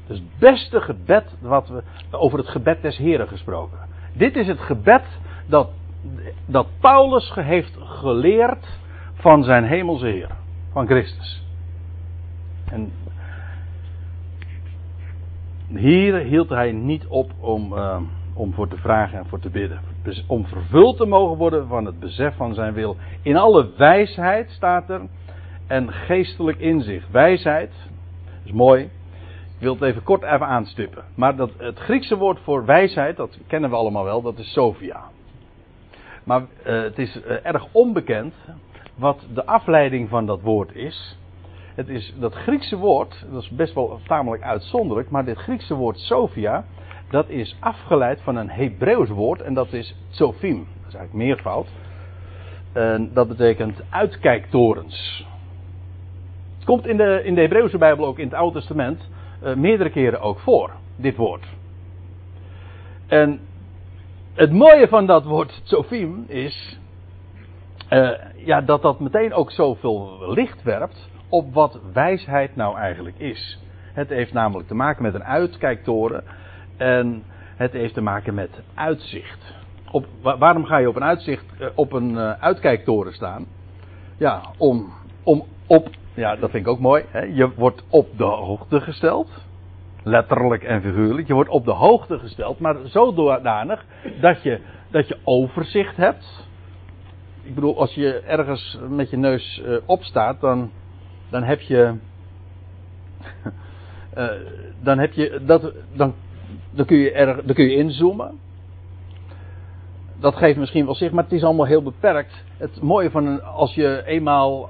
Dus het beste gebed wat we over het gebed des Heren gesproken. Dit is het gebed dat, dat Paulus heeft geleerd van zijn hemelse Heer, van Christus. En hier hield hij niet op om, uh, om voor te vragen en voor te bidden. Dus om vervuld te mogen worden van het besef van zijn wil. In alle wijsheid staat er. En geestelijk inzicht. Wijsheid, is mooi. Wil het even kort even aanstippen. Maar dat, het Griekse woord voor wijsheid, dat kennen we allemaal wel, dat is Sophia. Maar uh, het is uh, erg onbekend wat de afleiding van dat woord is. Het is dat Griekse woord, dat is best wel tamelijk uitzonderlijk, maar dit Griekse woord Sophia, dat is afgeleid van een Hebreeuws woord en dat is tsofim. Dat is eigenlijk meervoud. En dat betekent uitkijktorens. Het komt in de, in de Hebreeuwse Bijbel ook in het Oude Testament uh, meerdere keren ook voor, dit woord. En het mooie van dat woord tsofim is uh, ja, dat dat meteen ook zoveel licht werpt op wat wijsheid nou eigenlijk is. Het heeft namelijk te maken met een uitkijktoren en het heeft te maken met uitzicht. Op, waarom ga je op een, uitzicht, eh, op een uitkijktoren staan? Ja, om, om op, ja, dat vind ik ook mooi. Hè? Je wordt op de hoogte gesteld. Letterlijk en figuurlijk. Je wordt op de hoogte gesteld, maar zodanig dat je, dat je overzicht hebt. Ik bedoel, als je ergens met je neus uh, opstaat, dan, dan heb je. uh, dan heb je. Dat, dan dan kun je, er, dan kun je inzoomen. Dat geeft misschien wel zicht, maar het is allemaal heel beperkt. Het mooie van als je eenmaal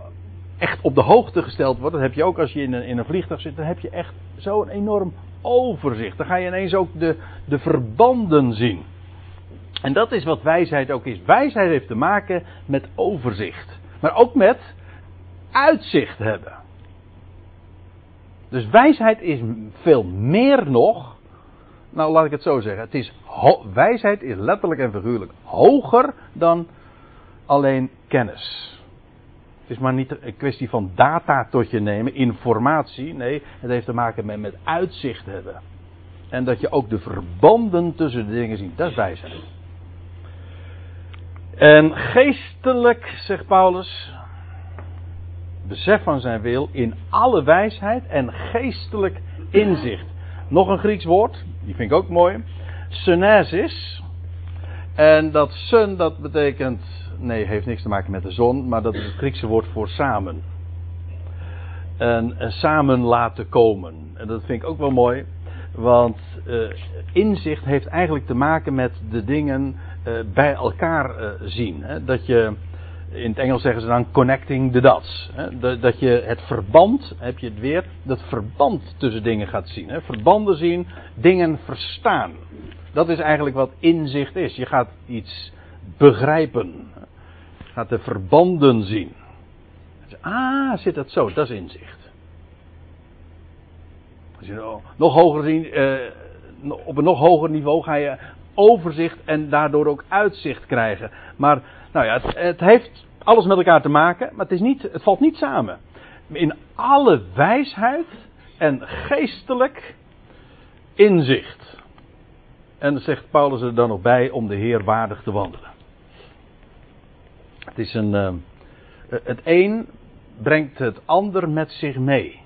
echt op de hoogte gesteld wordt, dat heb je ook als je in een, in een vliegtuig zit, dan heb je echt zo'n enorm overzicht. Dan ga je ineens ook de, de verbanden zien. En dat is wat wijsheid ook is. Wijsheid heeft te maken met overzicht. Maar ook met uitzicht hebben. Dus wijsheid is veel meer nog nou, laat ik het zo zeggen. Het is wijsheid is letterlijk en figuurlijk hoger dan alleen kennis. Is maar niet een kwestie van data tot je nemen, informatie. Nee, het heeft te maken met, met uitzicht hebben. En dat je ook de verbanden tussen de dingen ziet. Dat is wijsheid. En geestelijk, zegt Paulus, besef van zijn wil in alle wijsheid en geestelijk inzicht. Nog een Grieks woord, die vind ik ook mooi. Sunesis. En dat sun, dat betekent. Nee, heeft niks te maken met de zon, maar dat is het Griekse woord voor samen. En, en samen laten komen. En dat vind ik ook wel mooi, want uh, inzicht heeft eigenlijk te maken met de dingen uh, bij elkaar zien. Hè? Dat je in het Engels zeggen ze dan connecting the dots. Hè? Dat je het verband, heb je het weer, dat verband tussen dingen gaat zien. Hè? Verbanden zien, dingen verstaan. Dat is eigenlijk wat inzicht is. Je gaat iets begrijpen. Gaat de verbanden zien. Ah, zit dat zo? Dat is inzicht. Als je nog hoger zien, eh, op een nog hoger niveau ga je overzicht en daardoor ook uitzicht krijgen. Maar nou ja, het, het, heeft alles met elkaar te maken, maar het, is niet, het valt niet samen. In alle wijsheid en geestelijk inzicht. En dan zegt Paulus er dan nog bij om de Heer waardig te wandelen. Het is een. Uh, het een brengt het ander met zich mee.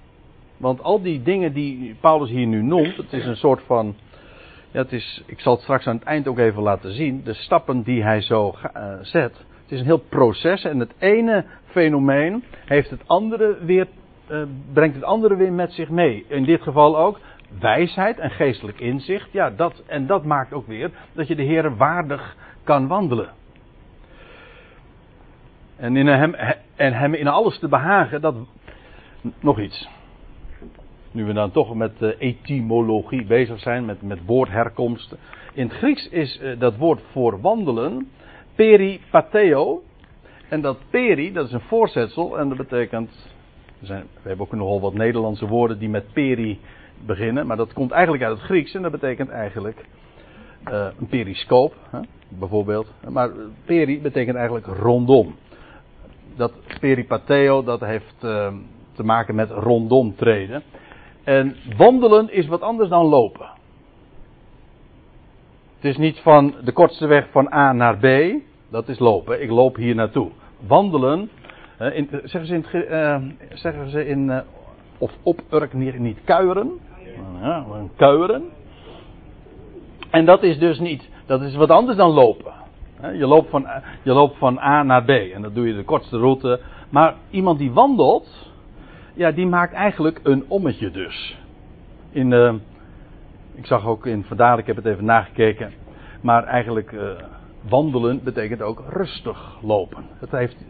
Want al die dingen die Paulus hier nu noemt, het is een soort van ja, het is, ik zal het straks aan het eind ook even laten zien. De stappen die hij zo uh, zet. Het is een heel proces en het ene fenomeen heeft het andere weer, uh, brengt het andere weer met zich mee. In dit geval ook wijsheid en geestelijk inzicht. Ja, dat, en dat maakt ook weer dat je de Heer waardig kan wandelen. En, in hem, en hem in alles te behagen, dat. Nog iets. Nu we dan toch met uh, etymologie bezig zijn, met, met woordherkomsten. In het Grieks is uh, dat woord voor wandelen peripateo. En dat peri, dat is een voorzetsel en dat betekent. Zijn, we hebben ook nogal wat Nederlandse woorden die met peri beginnen, maar dat komt eigenlijk uit het Grieks en dat betekent eigenlijk uh, een periscoop, hè, bijvoorbeeld. Maar peri betekent eigenlijk rondom. Dat peripateo, dat heeft uh, te maken met rondom treden. En wandelen is wat anders dan lopen. Het is niet van de kortste weg van A naar B, dat is lopen. Ik loop hier naartoe. Wandelen, zeggen ze in, zeggen ze in uh, of op Urk niet kuieren. Ja, kuieren. En dat is dus niet, dat is wat anders dan lopen. Je loopt, van, je loopt van A naar B en dat doe je de kortste route. Maar iemand die wandelt, ja, die maakt eigenlijk een ommetje dus. In, uh, ik zag ook in vandaar, ik heb het even nagekeken. Maar eigenlijk uh, wandelen betekent ook rustig lopen. Het, heeft,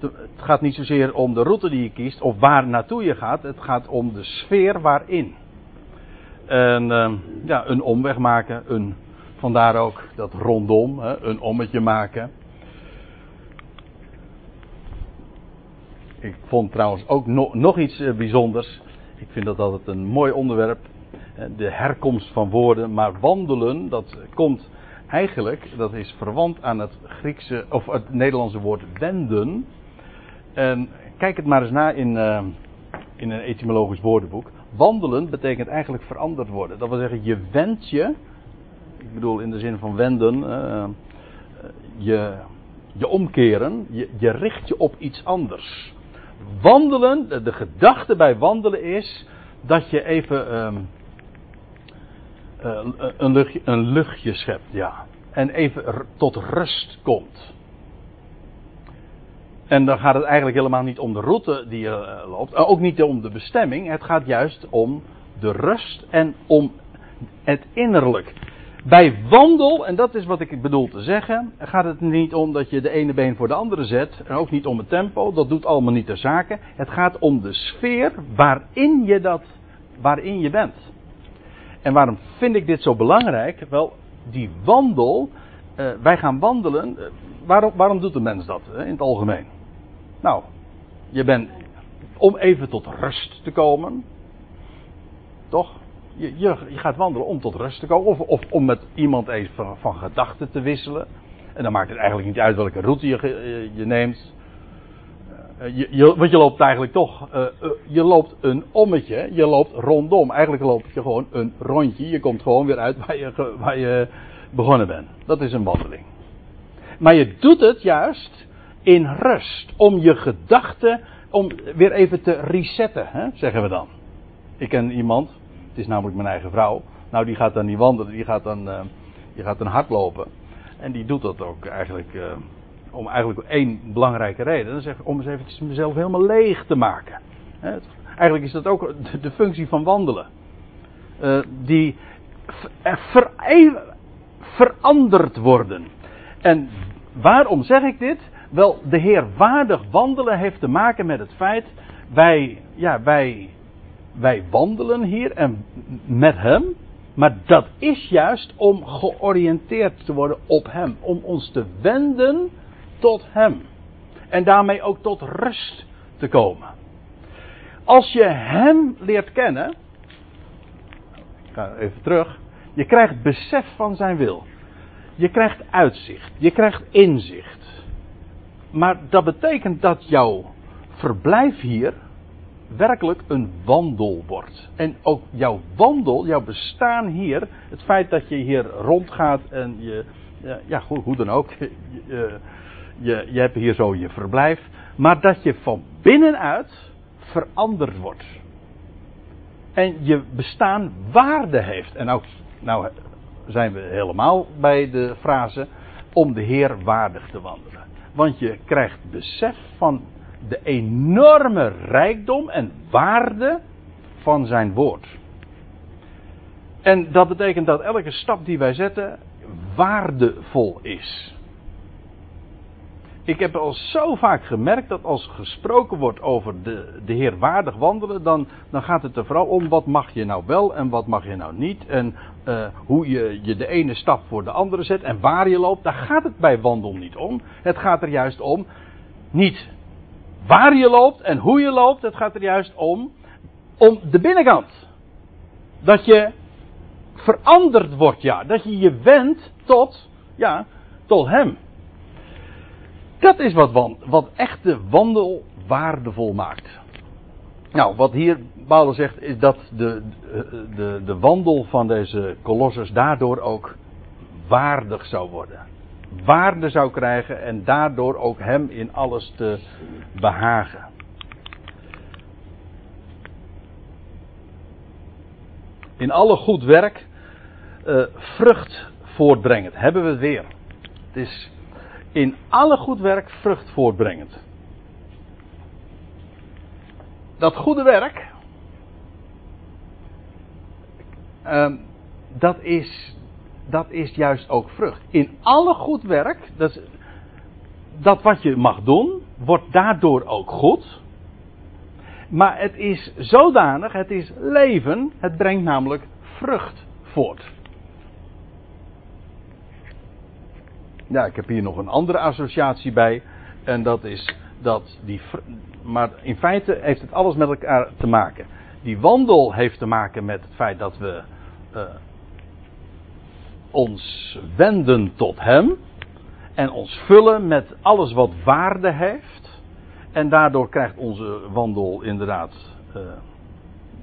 het gaat niet zozeer om de route die je kiest of waar naartoe je gaat. Het gaat om de sfeer waarin. En uh, ja, een omweg maken, een, vandaar ook dat rondom, een ommetje maken. Ik vond trouwens ook no, nog iets uh, bijzonders. Ik vind dat altijd een mooi onderwerp. De herkomst van woorden. Maar wandelen, dat komt eigenlijk, dat is verwant aan het Griekse, of het Nederlandse woord wenden. En kijk het maar eens na in, uh, in een etymologisch woordenboek. Wandelen betekent eigenlijk veranderd worden. Dat wil zeggen, je wendt je, ik bedoel in de zin van wenden, uh, je, je omkeren, je, je richt je op iets anders. Wandelen, de, gedachte bij wandelen is dat je even um, uh, een, luchtje, een luchtje schept, ja. En even tot rust komt. En dan gaat het eigenlijk helemaal niet om de route die je uh, loopt, ook niet om de bestemming. Het gaat juist om de rust en om het innerlijk. Bij wandel, en dat is wat ik bedoel te zeggen, gaat het niet om dat je de ene been voor de andere zet. En ook niet om het tempo, dat doet allemaal niet de zaken. Het gaat om de sfeer waarin je, dat, waarin je bent. En waarom vind ik dit zo belangrijk? Wel, die wandel, uh, wij gaan wandelen. Uh, waarom, waarom doet de mens dat in het algemeen? Nou, je bent om even tot rust te komen. Toch? Je, je, gaat wandelen om tot rust te komen. Of, of om met iemand even van, gedachten te wisselen. En dan maakt het eigenlijk niet uit welke route je, je, je neemt. Uh, je, want je loopt eigenlijk toch. Uh, je loopt een ommetje. Je loopt rondom. Eigenlijk loop je gewoon een rondje. Je komt gewoon weer uit waar je, waar je begonnen bent. Dat is een wandeling. Maar je doet het juist in rust. Om je gedachten. Om weer even te resetten, hè, zeggen we dan. Ik ken iemand. Het is namelijk mijn eigen vrouw. Nou, die gaat dan niet wandelen. Die gaat dan, die gaat dan hardlopen. En die doet dat ook eigenlijk om eigenlijk één belangrijke reden. Dan zeg ik om eens eventjes mezelf helemaal leeg te maken. Eigenlijk is dat ook de functie van wandelen. Uh, die ver, veranderd worden. En waarom zeg ik dit? Wel, de Heer waardig wandelen heeft te maken met het feit. Wij, ja, wij, wij wandelen hier en met Hem. Maar dat is juist om georiënteerd te worden op Hem. Om ons te wenden tot Hem. En daarmee ook tot rust te komen. Als je Hem leert kennen. Ik ga even terug. Je krijgt besef van zijn wil. Je krijgt uitzicht. Je krijgt inzicht. Maar dat betekent dat jouw verblijf hier werkelijk een wandel wordt. En ook jouw wandel, jouw bestaan hier, het feit dat je hier rondgaat en je, ja goed, hoe dan ook, je, je, je hebt hier zo je verblijf, maar dat je van binnenuit veranderd wordt. En je bestaan waarde heeft. En ook, nou zijn we helemaal bij de frase om de Heer waardig te wandelen. Want je krijgt besef van de enorme rijkdom en waarde van zijn woord. En dat betekent dat elke stap die wij zetten waardevol is. Ik heb al zo vaak gemerkt dat als gesproken wordt over de, de Heer waardig wandelen, dan, dan gaat het er vooral om wat mag je nou wel en wat mag je nou niet. En uh, hoe je, je de ene stap voor de andere zet en waar je loopt. Daar gaat het bij wandel niet om. Het gaat er juist om niet waar je loopt en hoe je loopt. Het gaat er juist om, om de binnenkant. Dat je veranderd wordt, ja. Dat je je wendt tot, ja, tot hem. Dat is wat, wat echte wandel waardevol maakt. Nou, wat hier Paulus zegt is dat de, de, de wandel van deze kolossers daardoor ook waardig zou worden. Waarde zou krijgen en daardoor ook hem in alles te behagen. In alle goed werk eh, vrucht voortbrengend. Hebben we het weer. Het is in alle goed werk vrucht voortbrengend. Dat goede werk, ehm, dat, is, dat is juist ook vrucht. In alle goed werk, dat, dat wat je mag doen, wordt daardoor ook goed. Maar het is zodanig, het is leven, het brengt namelijk vrucht voort. Ja, ik heb hier nog een andere associatie bij. En dat is dat die. Maar in feite heeft het alles met elkaar te maken. Die wandel heeft te maken met het feit dat we eh, ons wenden tot Hem. En ons vullen met alles wat waarde heeft. En daardoor krijgt onze wandel inderdaad eh,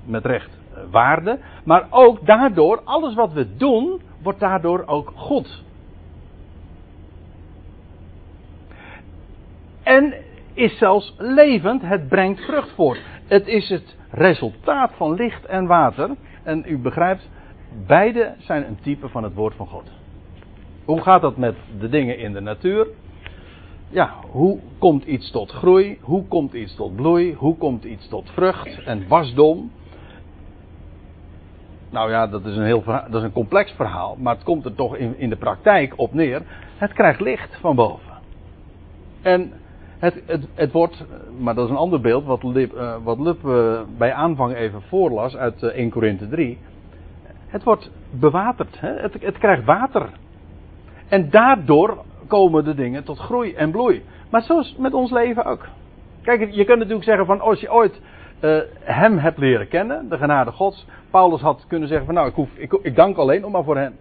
met recht eh, waarde. Maar ook daardoor, alles wat we doen, wordt daardoor ook goed. En is zelfs levend, het brengt vrucht voort. Het is het resultaat van licht en water. En u begrijpt, beide zijn een type van het woord van God. Hoe gaat dat met de dingen in de natuur? Ja, hoe komt iets tot groei? Hoe komt iets tot bloei? Hoe komt iets tot vrucht en wasdom? Nou ja, dat is een, heel dat is een complex verhaal, maar het komt er toch in, in de praktijk op neer. Het krijgt licht van boven. En het, het, het wordt, maar dat is een ander beeld, wat Lip, eh, wat eh, bij aanvang even voorlas uit eh, 1 Korinthe 3. Het wordt bewaterd, hè? Het, het krijgt water. En daardoor komen de dingen tot groei en bloei. Maar zo is met ons leven ook. Kijk, je kunt natuurlijk zeggen van als je ooit eh, hem hebt leren kennen, de genade gods. Paulus had kunnen zeggen van nou ik, hoef, ik, ik dank alleen nog maar voor hen.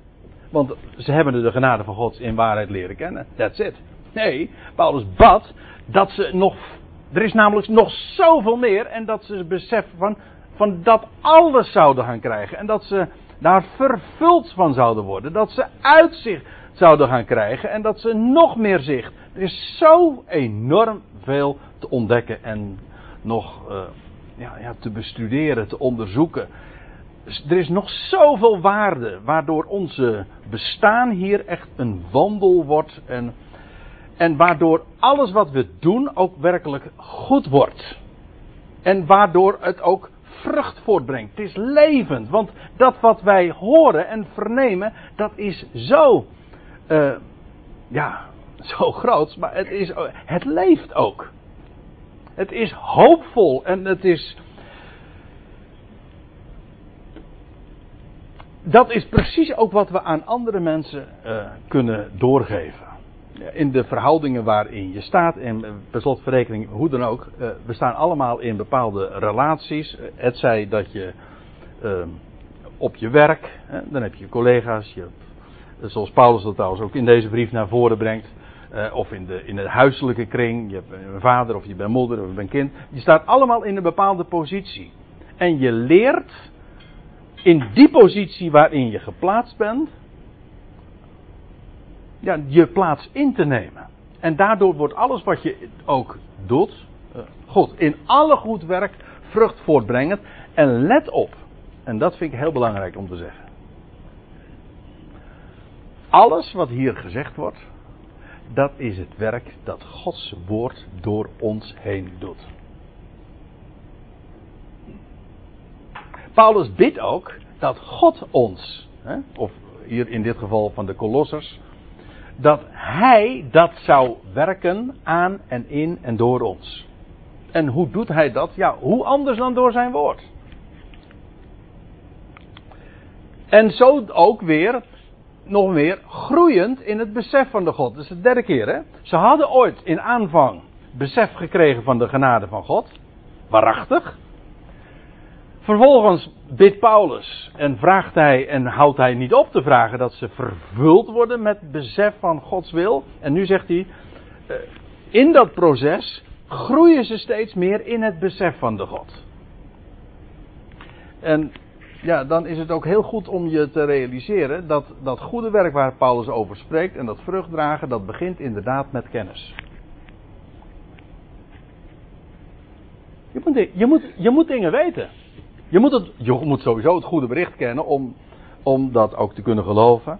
Want ze hebben de genade van gods in waarheid leren kennen. That's it. Nee, Paulus bad dat ze nog, er is namelijk nog zoveel meer en dat ze beseffen van, van dat alles zouden gaan krijgen. En dat ze daar vervuld van zouden worden. Dat ze uitzicht zouden gaan krijgen en dat ze nog meer zicht. Er is zo enorm veel te ontdekken en nog eh, ja, ja, te bestuderen, te onderzoeken. Er is nog zoveel waarde waardoor onze bestaan hier echt een wandel wordt en, en waardoor alles wat we doen ook werkelijk goed wordt. En waardoor het ook vrucht voortbrengt. Het is levend, want dat wat wij horen en vernemen, dat is zo, eh, ja, zo groot, maar het, is, het leeft ook. Het is hoopvol en het is. Dat is precies ook wat we aan andere mensen eh, kunnen doorgeven. In de verhoudingen waarin je staat, en per slotverrekening, hoe dan ook, eh, we staan allemaal in bepaalde relaties. Het zij dat je eh, op je werk, dan heb je collega's, je zoals Paulus dat trouwens ook in deze brief naar voren brengt. Of in de, in de huiselijke kring. Je hebt een vader of je bent moeder of je bent kind. Je staat allemaal in een bepaalde positie. En je leert in die positie waarin je geplaatst bent. Ja, je plaats in te nemen. En daardoor wordt alles wat je ook doet. Uh, goed. In alle goed werk vrucht voortbrengend. En let op. En dat vind ik heel belangrijk om te zeggen. Alles wat hier gezegd wordt dat is het werk dat Gods woord door ons heen doet. Paulus bidt ook dat God ons, hè, of hier in dit geval van de Kolossers, dat Hij dat zou werken aan en in en door ons. En hoe doet Hij dat? Ja, hoe anders dan door zijn woord. En zo ook weer nog meer groeiend in het besef van de God. Dat is de derde keer, hè? Ze hadden ooit in aanvang besef gekregen van de genade van God. Waarachtig. Vervolgens bidt Paulus en vraagt hij en houdt hij niet op te vragen dat ze vervuld worden met besef van Gods wil. En nu zegt hij, eh, in dat proces groeien ze steeds meer in het besef van de God. En ja, dan is het ook heel goed om je te realiseren dat dat goede werk waar Paulus over spreekt en dat vruchtdragen, dat begint inderdaad met kennis. Je moet, je moet, je moet dingen weten. Je moet, het, je moet sowieso het goede bericht kennen om, om dat ook te kunnen geloven.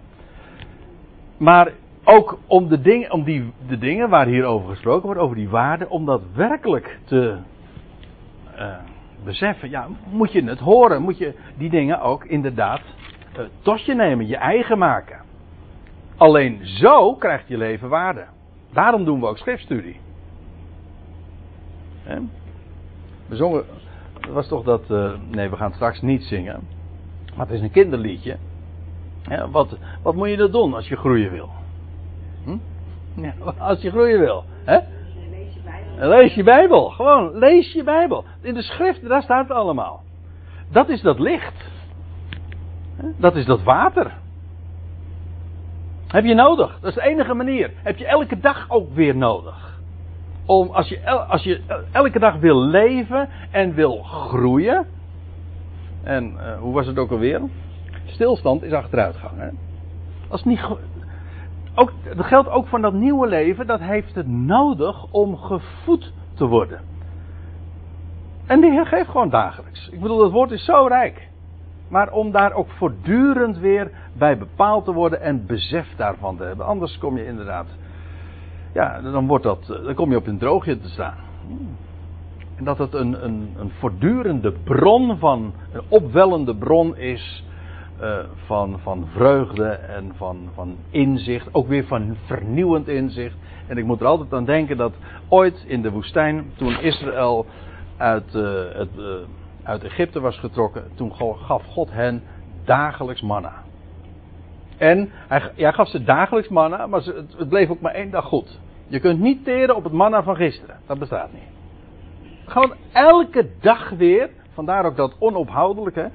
Maar ook om, de, ding, om die, de dingen waar hier over gesproken wordt, over die waarden, om dat werkelijk te uh, beseffen. Ja, moet je het horen, moet je die dingen ook inderdaad uh, tot je nemen, je eigen maken. Alleen zo krijgt je leven waarde. Daarom doen we ook schriftstudie. We zongen was toch dat. Uh, nee, we gaan straks niet zingen. Maar het is een kinderliedje. Wat, wat moet je dan doen als je groeien wil? Hm? Als je groeien wil. Hè? Lees je Bijbel. Lees je Bijbel. Gewoon, lees je Bijbel. In de schrift, daar staat het allemaal. Dat is dat licht. Dat is dat water. Heb je nodig. Dat is de enige manier. Heb je elke dag ook weer nodig om, als je, als je elke dag wil leven en wil groeien. En uh, hoe was het ook alweer? Stilstand is achteruitgang. Als niet, ook, dat geldt ook voor dat nieuwe leven. Dat heeft het nodig om gevoed te worden. En de Heer geeft gewoon dagelijks. Ik bedoel, dat woord is zo rijk. Maar om daar ook voortdurend weer bij bepaald te worden en besef daarvan te hebben. Anders kom je inderdaad ja, dan, wordt dat, eh, dan kom je op een droogje te staan. En dat het een, een, een voortdurende bron van, een opwellende bron is uh, van, van vreugde en van, van inzicht. Ook weer van vernieuwend inzicht. En ik moet er altijd aan denken dat ooit in de woestijn, toen Israël uit, uh, het, uit Egypte was getrokken, toen gaf God hen dagelijks manna. En hij, gaf ze dagelijks manna, maar het, het bleef ook maar één dag goed. Je kunt niet teren op het manna van gisteren. Dat bestaat niet. Gewoon elke dag weer, vandaar ook dat onophoudelijke,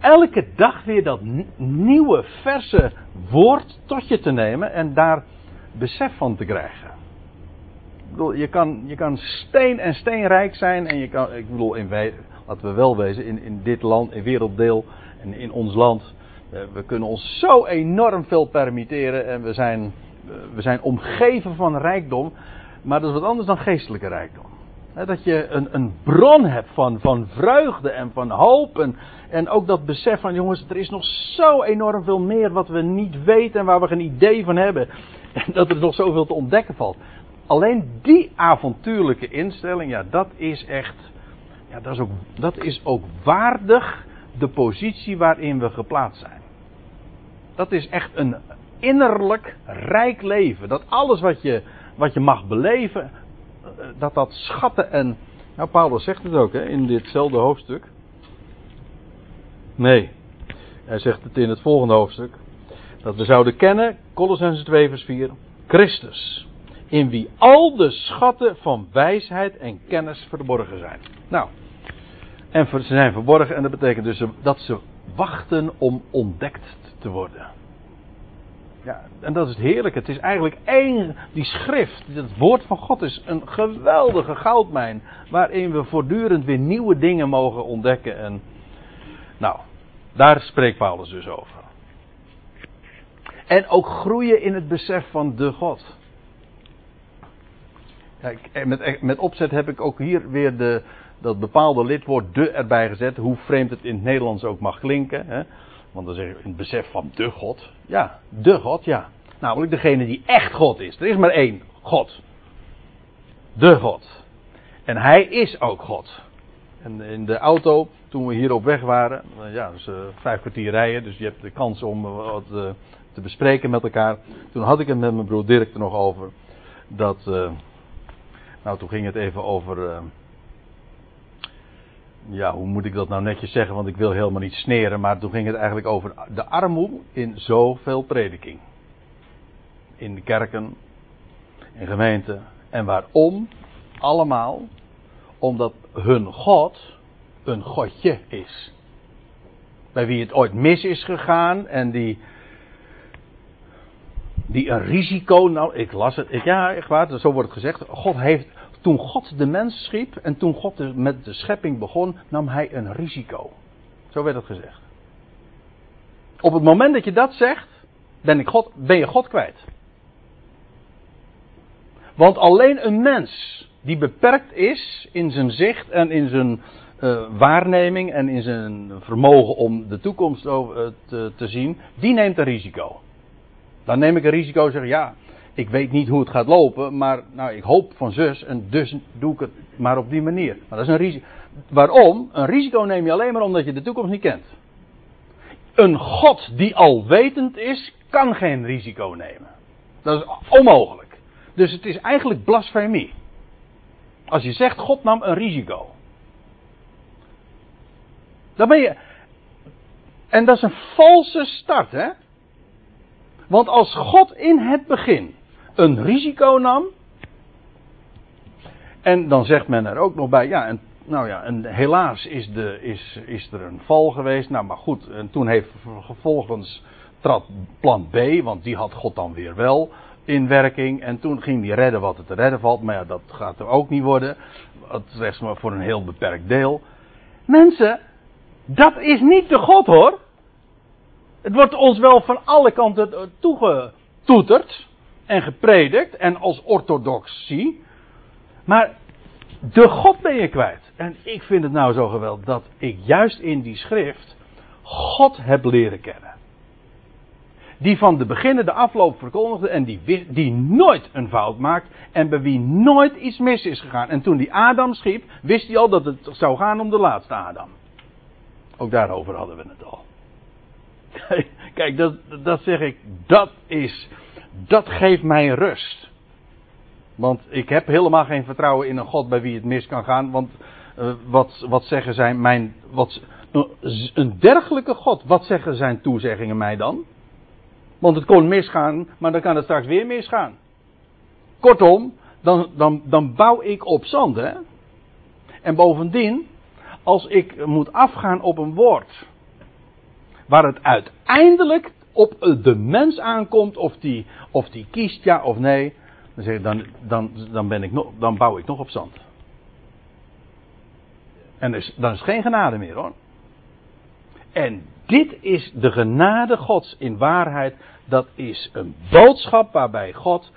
elke dag weer dat nieuwe, verse woord tot je te nemen en daar besef van te krijgen. Ik bedoel, je kan, je kan steen en steenrijk zijn en je kan, ik bedoel, in wij, laten we wel wezen, in, in dit land, in werelddeel en in ons land, we kunnen ons zo enorm veel permitteren en we zijn, eh, we zijn omgeven van rijkdom, maar dat is wat anders dan geestelijke rijkdom. Dat je een, een bron hebt van, van vreugde en van hoop. En, en ook dat besef van jongens, er is nog zo enorm veel meer wat we niet weten en waar we geen idee van hebben. En dat er nog zoveel te ontdekken valt. Alleen die avontuurlijke instelling, ja, dat is echt. Ja, dat is ook, dat is ook waardig de positie waarin we geplaatst zijn. Dat is echt een innerlijk rijk leven. Dat alles wat je, wat je mag beleven, eh, dat dat schatten en. Nou, Paulus zegt het ook hè, in ditzelfde hoofdstuk. Nee, hij zegt het in het volgende hoofdstuk. Dat we zouden kennen, Colossense 2 vers 4, Christus. In wie al de schatten van wijsheid en kennis verborgen zijn. Nou, en ze zijn verborgen en dat betekent dus dat ze wachten om ontdekt te worden. Ja, en dat is heerlijk. Het is eigenlijk één, die schrift, het woord van God is een geweldige goudmijn. Waarin we voortdurend weer nieuwe dingen mogen ontdekken. En nou, daar spreekt Paulus dus over. En ook groeien in het besef van de God. Ja, met, met opzet heb ik ook hier weer de, dat bepaalde lidwoord de erbij gezet. Hoe vreemd het in het Nederlands ook mag klinken. Hè? Want dan zeg je het besef van de God. Ja, de God, ja. Namelijk degene die echt God is. Er is maar één God. De God. En hij is ook God. En in de auto, toen we hier op weg waren, eh, ja, dus uh, vijf kwartier rijden, dus je hebt de kans om uh, wat te bespreken met elkaar. Toen had ik het met mijn broer Dirk er nog over. Dat, nou toen ging het even over ja, hoe moet ik dat nou netjes zeggen, want ik wil helemaal niet sneren, maar toen ging het eigenlijk over de armoede in zoveel prediking. In de kerken, in gemeenten. En waarom? Allemaal omdat hun God een godje is. Bij wie het ooit mis is gegaan en die, die een risico, nou ik las het, ik, ja echt waar, zo wordt het gezegd. God heeft, toen God de mens schiep en toen God met de schepping begon, nam hij een risico. Zo werd het gezegd. Op het moment dat je dat zegt, ben, ik God, ben je God kwijt. Want alleen een mens die beperkt is in zijn zicht en in zijn uh, waarneming en in zijn vermogen om de toekomst over, te, te, zien, die neemt een risico. Dan neem ik een risico en zeg ja, ik weet niet hoe het gaat lopen, maar nou, ik hoop van zus en dus doe ik het maar op die manier. Maar dat is een risico. Waarom? Een risico neem je alleen maar omdat je de toekomst niet kent. Een God die alwetend is, kan geen risico nemen. Dat is onmogelijk. Dus het is eigenlijk blasfemie. Als je zegt God nam een risico. Dan ben je. En dat is een valse start, hè? Want als God in het begin een risico nam. En dan zegt men er ook nog bij, ja, en, nou ja, en helaas is, de, is, is er een val geweest. Nou, maar goed, en toen heeft vervolgens trad plan B, want die had God dan weer wel in werking. En toen ging die redden wat het te redden valt. Maar ja, dat gaat er ook niet worden. Dat is maar voor een heel beperkt deel. Mensen, dat is niet de God hoor. Het wordt ons wel van alle kanten toegetoeterd en gepredikt en als orthodoxie. Maar de God ben je kwijt. En ik vind het nou zo geweldig dat ik juist in die schrift God heb leren kennen. Die van de beginnen de afloop verkondigde en die, die nooit een fout maakt en bij wie nooit iets mis is gegaan. En toen die Adam schiep, wist hij al dat het zou gaan om de laatste Adam. Ook daarover hadden we het al. Kijk, dat, dat zeg ik, dat is, dat geeft mij rust. Want ik heb helemaal geen vertrouwen in een God bij wie het mis kan gaan. Want uh, wat, wat zeggen zijn mijn. Wat, een dergelijke God, wat zeggen zijn toezeggingen mij dan? Want het kon misgaan, maar dan kan het straks weer misgaan. Kortom, dan, dan, dan bouw ik op zand. Hè? En bovendien, als ik moet afgaan op een woord. Waar het uiteindelijk op de mens aankomt, of die, of die kiest ja of nee. Dan, zeg dan, dan, dan, ben ik nog, dan bouw ik nog op zand. En is, dan is geen genade meer hoor. En dit is de genade Gods in waarheid. Dat is een boodschap waarbij God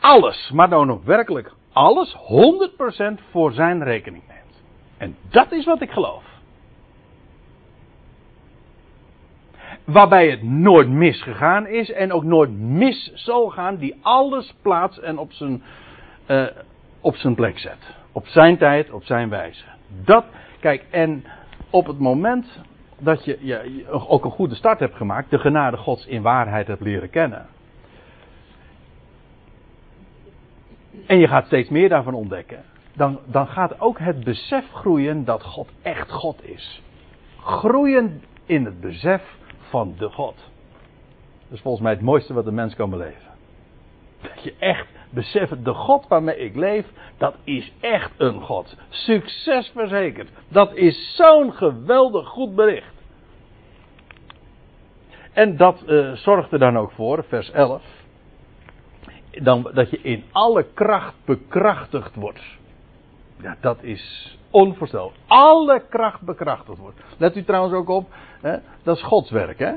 alles, maar dan ook werkelijk alles, 100% voor zijn rekening neemt. En dat is wat ik geloof. Waarbij het nooit misgegaan is en ook nooit mis zal gaan, die alles plaats en op zijn, uh, op zijn plek zet. Op zijn tijd, op zijn wijze. Dat, kijk, en op het moment dat je, je ook een goede start hebt gemaakt, de genade Gods in waarheid hebt leren kennen. En je gaat steeds meer daarvan ontdekken. Dan, dan gaat ook het besef groeien dat God echt God is. Groeien in het besef van de God. Dat is volgens mij het mooiste wat de mens kan beleven. Dat je echt beseft, de God waarmee ik leef, dat is echt een God. Succes verzekerd. Dat is zo'n geweldig goed bericht. En dat uh, zorgt er dan ook voor, vers 11, dan, dat je in alle kracht bekrachtigd wordt. Ja, dat is onvoorstelbaar. Alle kracht bekrachtigd wordt. Let u trouwens ook op, hè, dat is Gods werk. Hè?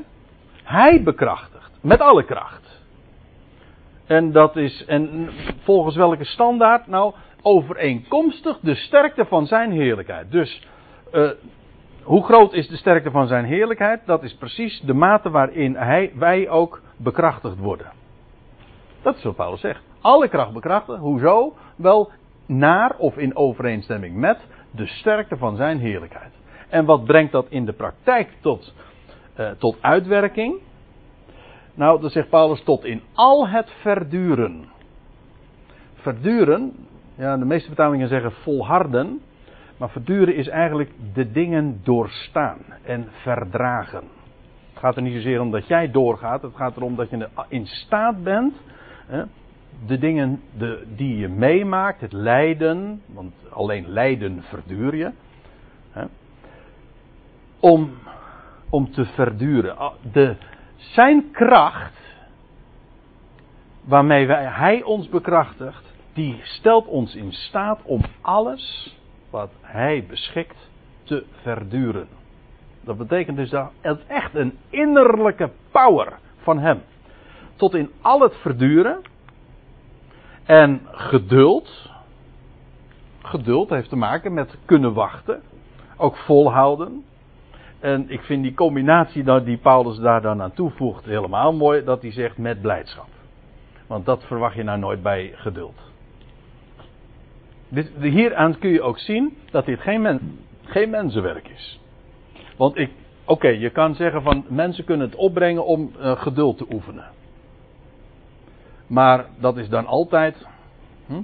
Hij bekrachtigt, met alle kracht. En dat is, en volgens welke standaard? Nou, overeenkomstig de sterkte van zijn heerlijkheid. Dus, uh, hoe groot is de sterkte van zijn heerlijkheid? Dat is precies de mate waarin hij, wij ook bekrachtigd worden. Dat is wat Paulus zegt. Alle kracht bekrachtigen. Hoezo? Wel naar of in overeenstemming met de sterkte van zijn heerlijkheid. En wat brengt dat in de praktijk tot, uh, tot uitwerking? Nou, dan zegt Paulus tot in al het verduren. Verduren, ja, de meeste vertalingen zeggen volharden. Maar verduren is eigenlijk de dingen doorstaan en verdragen. Het gaat er niet zozeer om dat jij doorgaat, het gaat erom dat je in staat bent hè, de dingen de, die je meemaakt, het lijden, want alleen lijden verduur je, hè, om, om te verduren. Ah, de, zijn kracht, waarmee wij, hij ons bekrachtigt, die stelt ons in staat om alles wat hij beschikt te verduren. Dat betekent dus dat echt een innerlijke power van hem. Tot in al het verduren. En geduld. Geduld heeft te maken met kunnen wachten. Ook volhouden. En ik vind die combinatie die Paulus daar dan aan toevoegt helemaal mooi. Dat hij zegt met blijdschap. Want dat verwacht je nou nooit bij geduld. Hieraan kun je ook zien dat dit geen, geen mensenwerk is. Want ik, oké, je kan zeggen van mensen kunnen het opbrengen om uh, geduld te oefenen. Maar dat is dan altijd hm,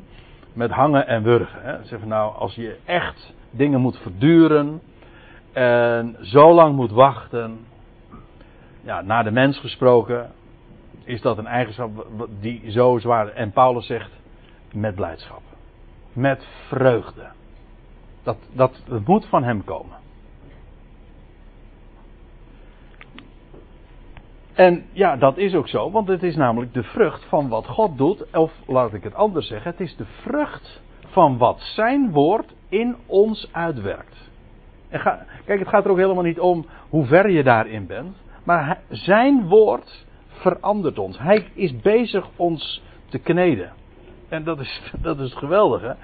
met hangen en wurgen. Hè. Nou, als je echt dingen moet verduren en zo lang moet wachten, ja, naar de mens gesproken, is dat een eigenschap die zo zwaar. En Paulus zegt met blijdschap, met vreugde. Dat, dat, dat moet van hem komen. En ja, dat is ook zo, want het is namelijk de vrucht van wat God doet, of laat ik het anders zeggen, het is de vrucht van wat zijn woord in ons uitwerkt. En ga, kijk, het gaat er ook helemaal niet om hoe ver je daarin bent, maar zijn woord verandert ons. Hij is bezig ons te kneden. En dat is, dat is het geweldige,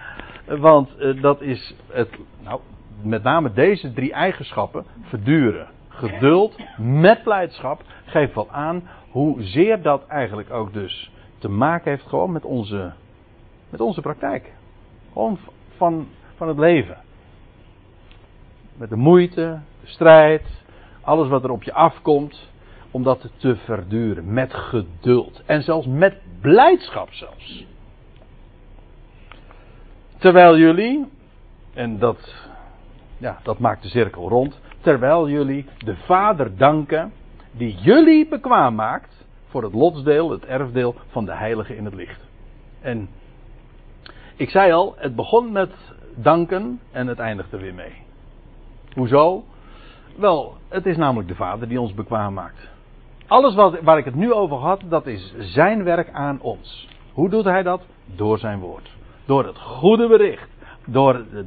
want uh, dat is het, nou, met name deze drie eigenschappen, verduren, geduld met blijdschap geeft wel aan hoezeer dat eigenlijk ook dus te maken heeft gewoon met onze, met onze praktijk. Gewoon van, van het leven. Met de moeite, de strijd, alles wat er op je afkomt, om dat te verduren. Met geduld. En zelfs met blijdschap zelfs. Terwijl jullie, en dat, ja, dat maakt de cirkel rond, terwijl jullie de Vader danken die jullie bekwaam maakt voor het lotsdeel, het erfdeel van de heilige in het licht. En ik zei al, het begon met danken en het eindigt er weer mee. Hoezo? Wel, het is namelijk de Vader die ons bekwaam maakt. Alles wat, waar ik het nu over had, dat is zijn werk aan ons. Hoe doet hij dat? Door zijn woord. Door het goede bericht. Door de,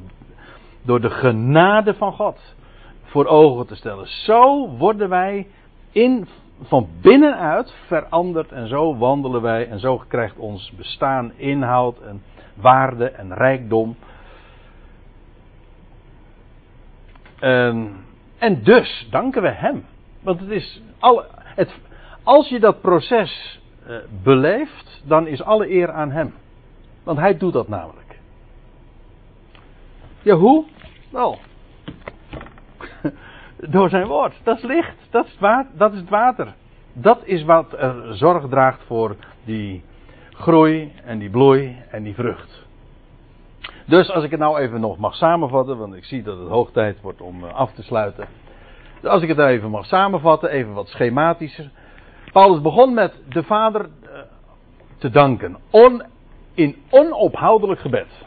door de genade van God voor ogen te stellen. Zo worden wij in, van binnenuit veranderd en zo wandelen wij en zo krijgt ons bestaan inhoud en waarde en rijkdom. En, en dus danken we Hem. Want het is het, als je dat proces uh, beleeft, dan is alle eer aan Hem. Want Hij doet dat namelijk. Ja, hoe? Wel, door zijn woord. Dat is licht. Dat is, het water, dat is het water. Dat is wat er zorg draagt voor die groei en die bloei en die vrucht. Dus als ik het nou even nog mag samenvatten, want ik zie dat het hoog tijd wordt om eh, af te sluiten. Dus als ik het nou even mag samenvatten, even wat schematischer. Paulus begon met de Vader eh, te danken. On, in onophoudelijk gebed.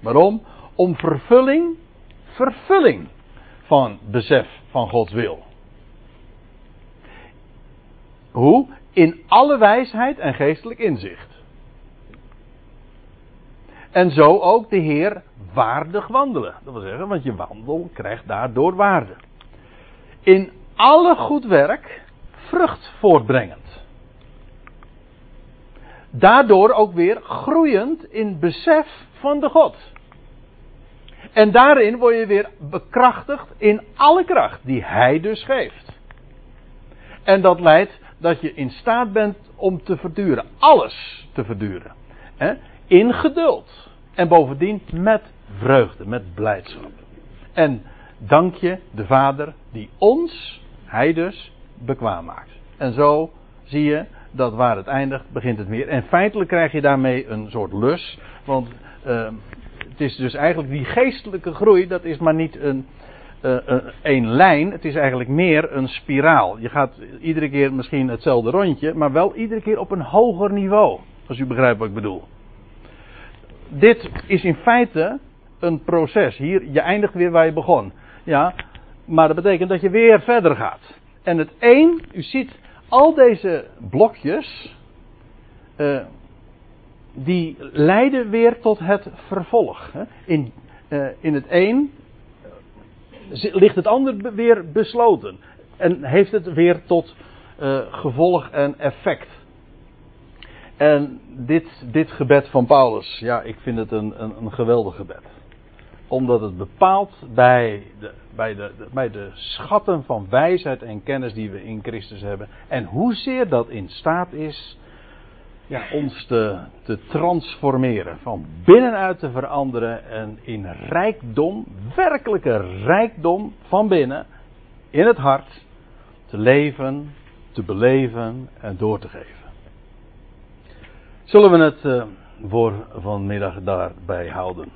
Waarom? Om vervulling, vervulling van besef van Gods wil. Hoe? In alle wijsheid en geestelijk inzicht. En zo ook de Heer waardig wandelen. Dat wil zeggen, want je wandel krijgt daardoor waarde. In alle goed werk vrucht voortbrengend. Daardoor ook weer groeiend in besef van de God. En daarin word je weer bekrachtigd in alle kracht die Hij dus geeft. En dat leidt dat je in staat bent om te verduren. Alles te verduren. In geduld. En bovendien met vreugde, met blijdschap. En dank je de Vader die ons, Hij dus, bekwaam maakt. En zo zie je dat waar het eindigt, begint het meer. En feitelijk krijg je daarmee een soort lus. Want uh, het is dus eigenlijk die geestelijke groei, dat is maar niet een, uh, een lijn, het is eigenlijk meer een spiraal. Je gaat iedere keer misschien hetzelfde rondje, maar wel iedere keer op een hoger niveau. Als u begrijpt wat ik bedoel. Dit is in feite een proces. Hier, je eindigt weer waar je begon. Ja, maar dat betekent dat je weer verder gaat. En het één, u ziet al deze blokjes, uh, die leiden weer tot het vervolg. In, uh, in het één ligt het ander weer besloten. En heeft het weer tot uh, gevolg en effect. En dit, dit gebed van Paulus, ja, ik vind het een, een, een geweldig gebed. Omdat het bepaalt bij de, bij, de, bij de schatten van wijsheid en kennis die we in Christus hebben. En hoezeer dat in staat is ja, ons te, te transformeren. Van binnenuit te veranderen en in rijkdom, werkelijke rijkdom van binnen, in het hart, te leven, te beleven en door te geven. Zullen we het uh, voor vanmiddag daarbij houden?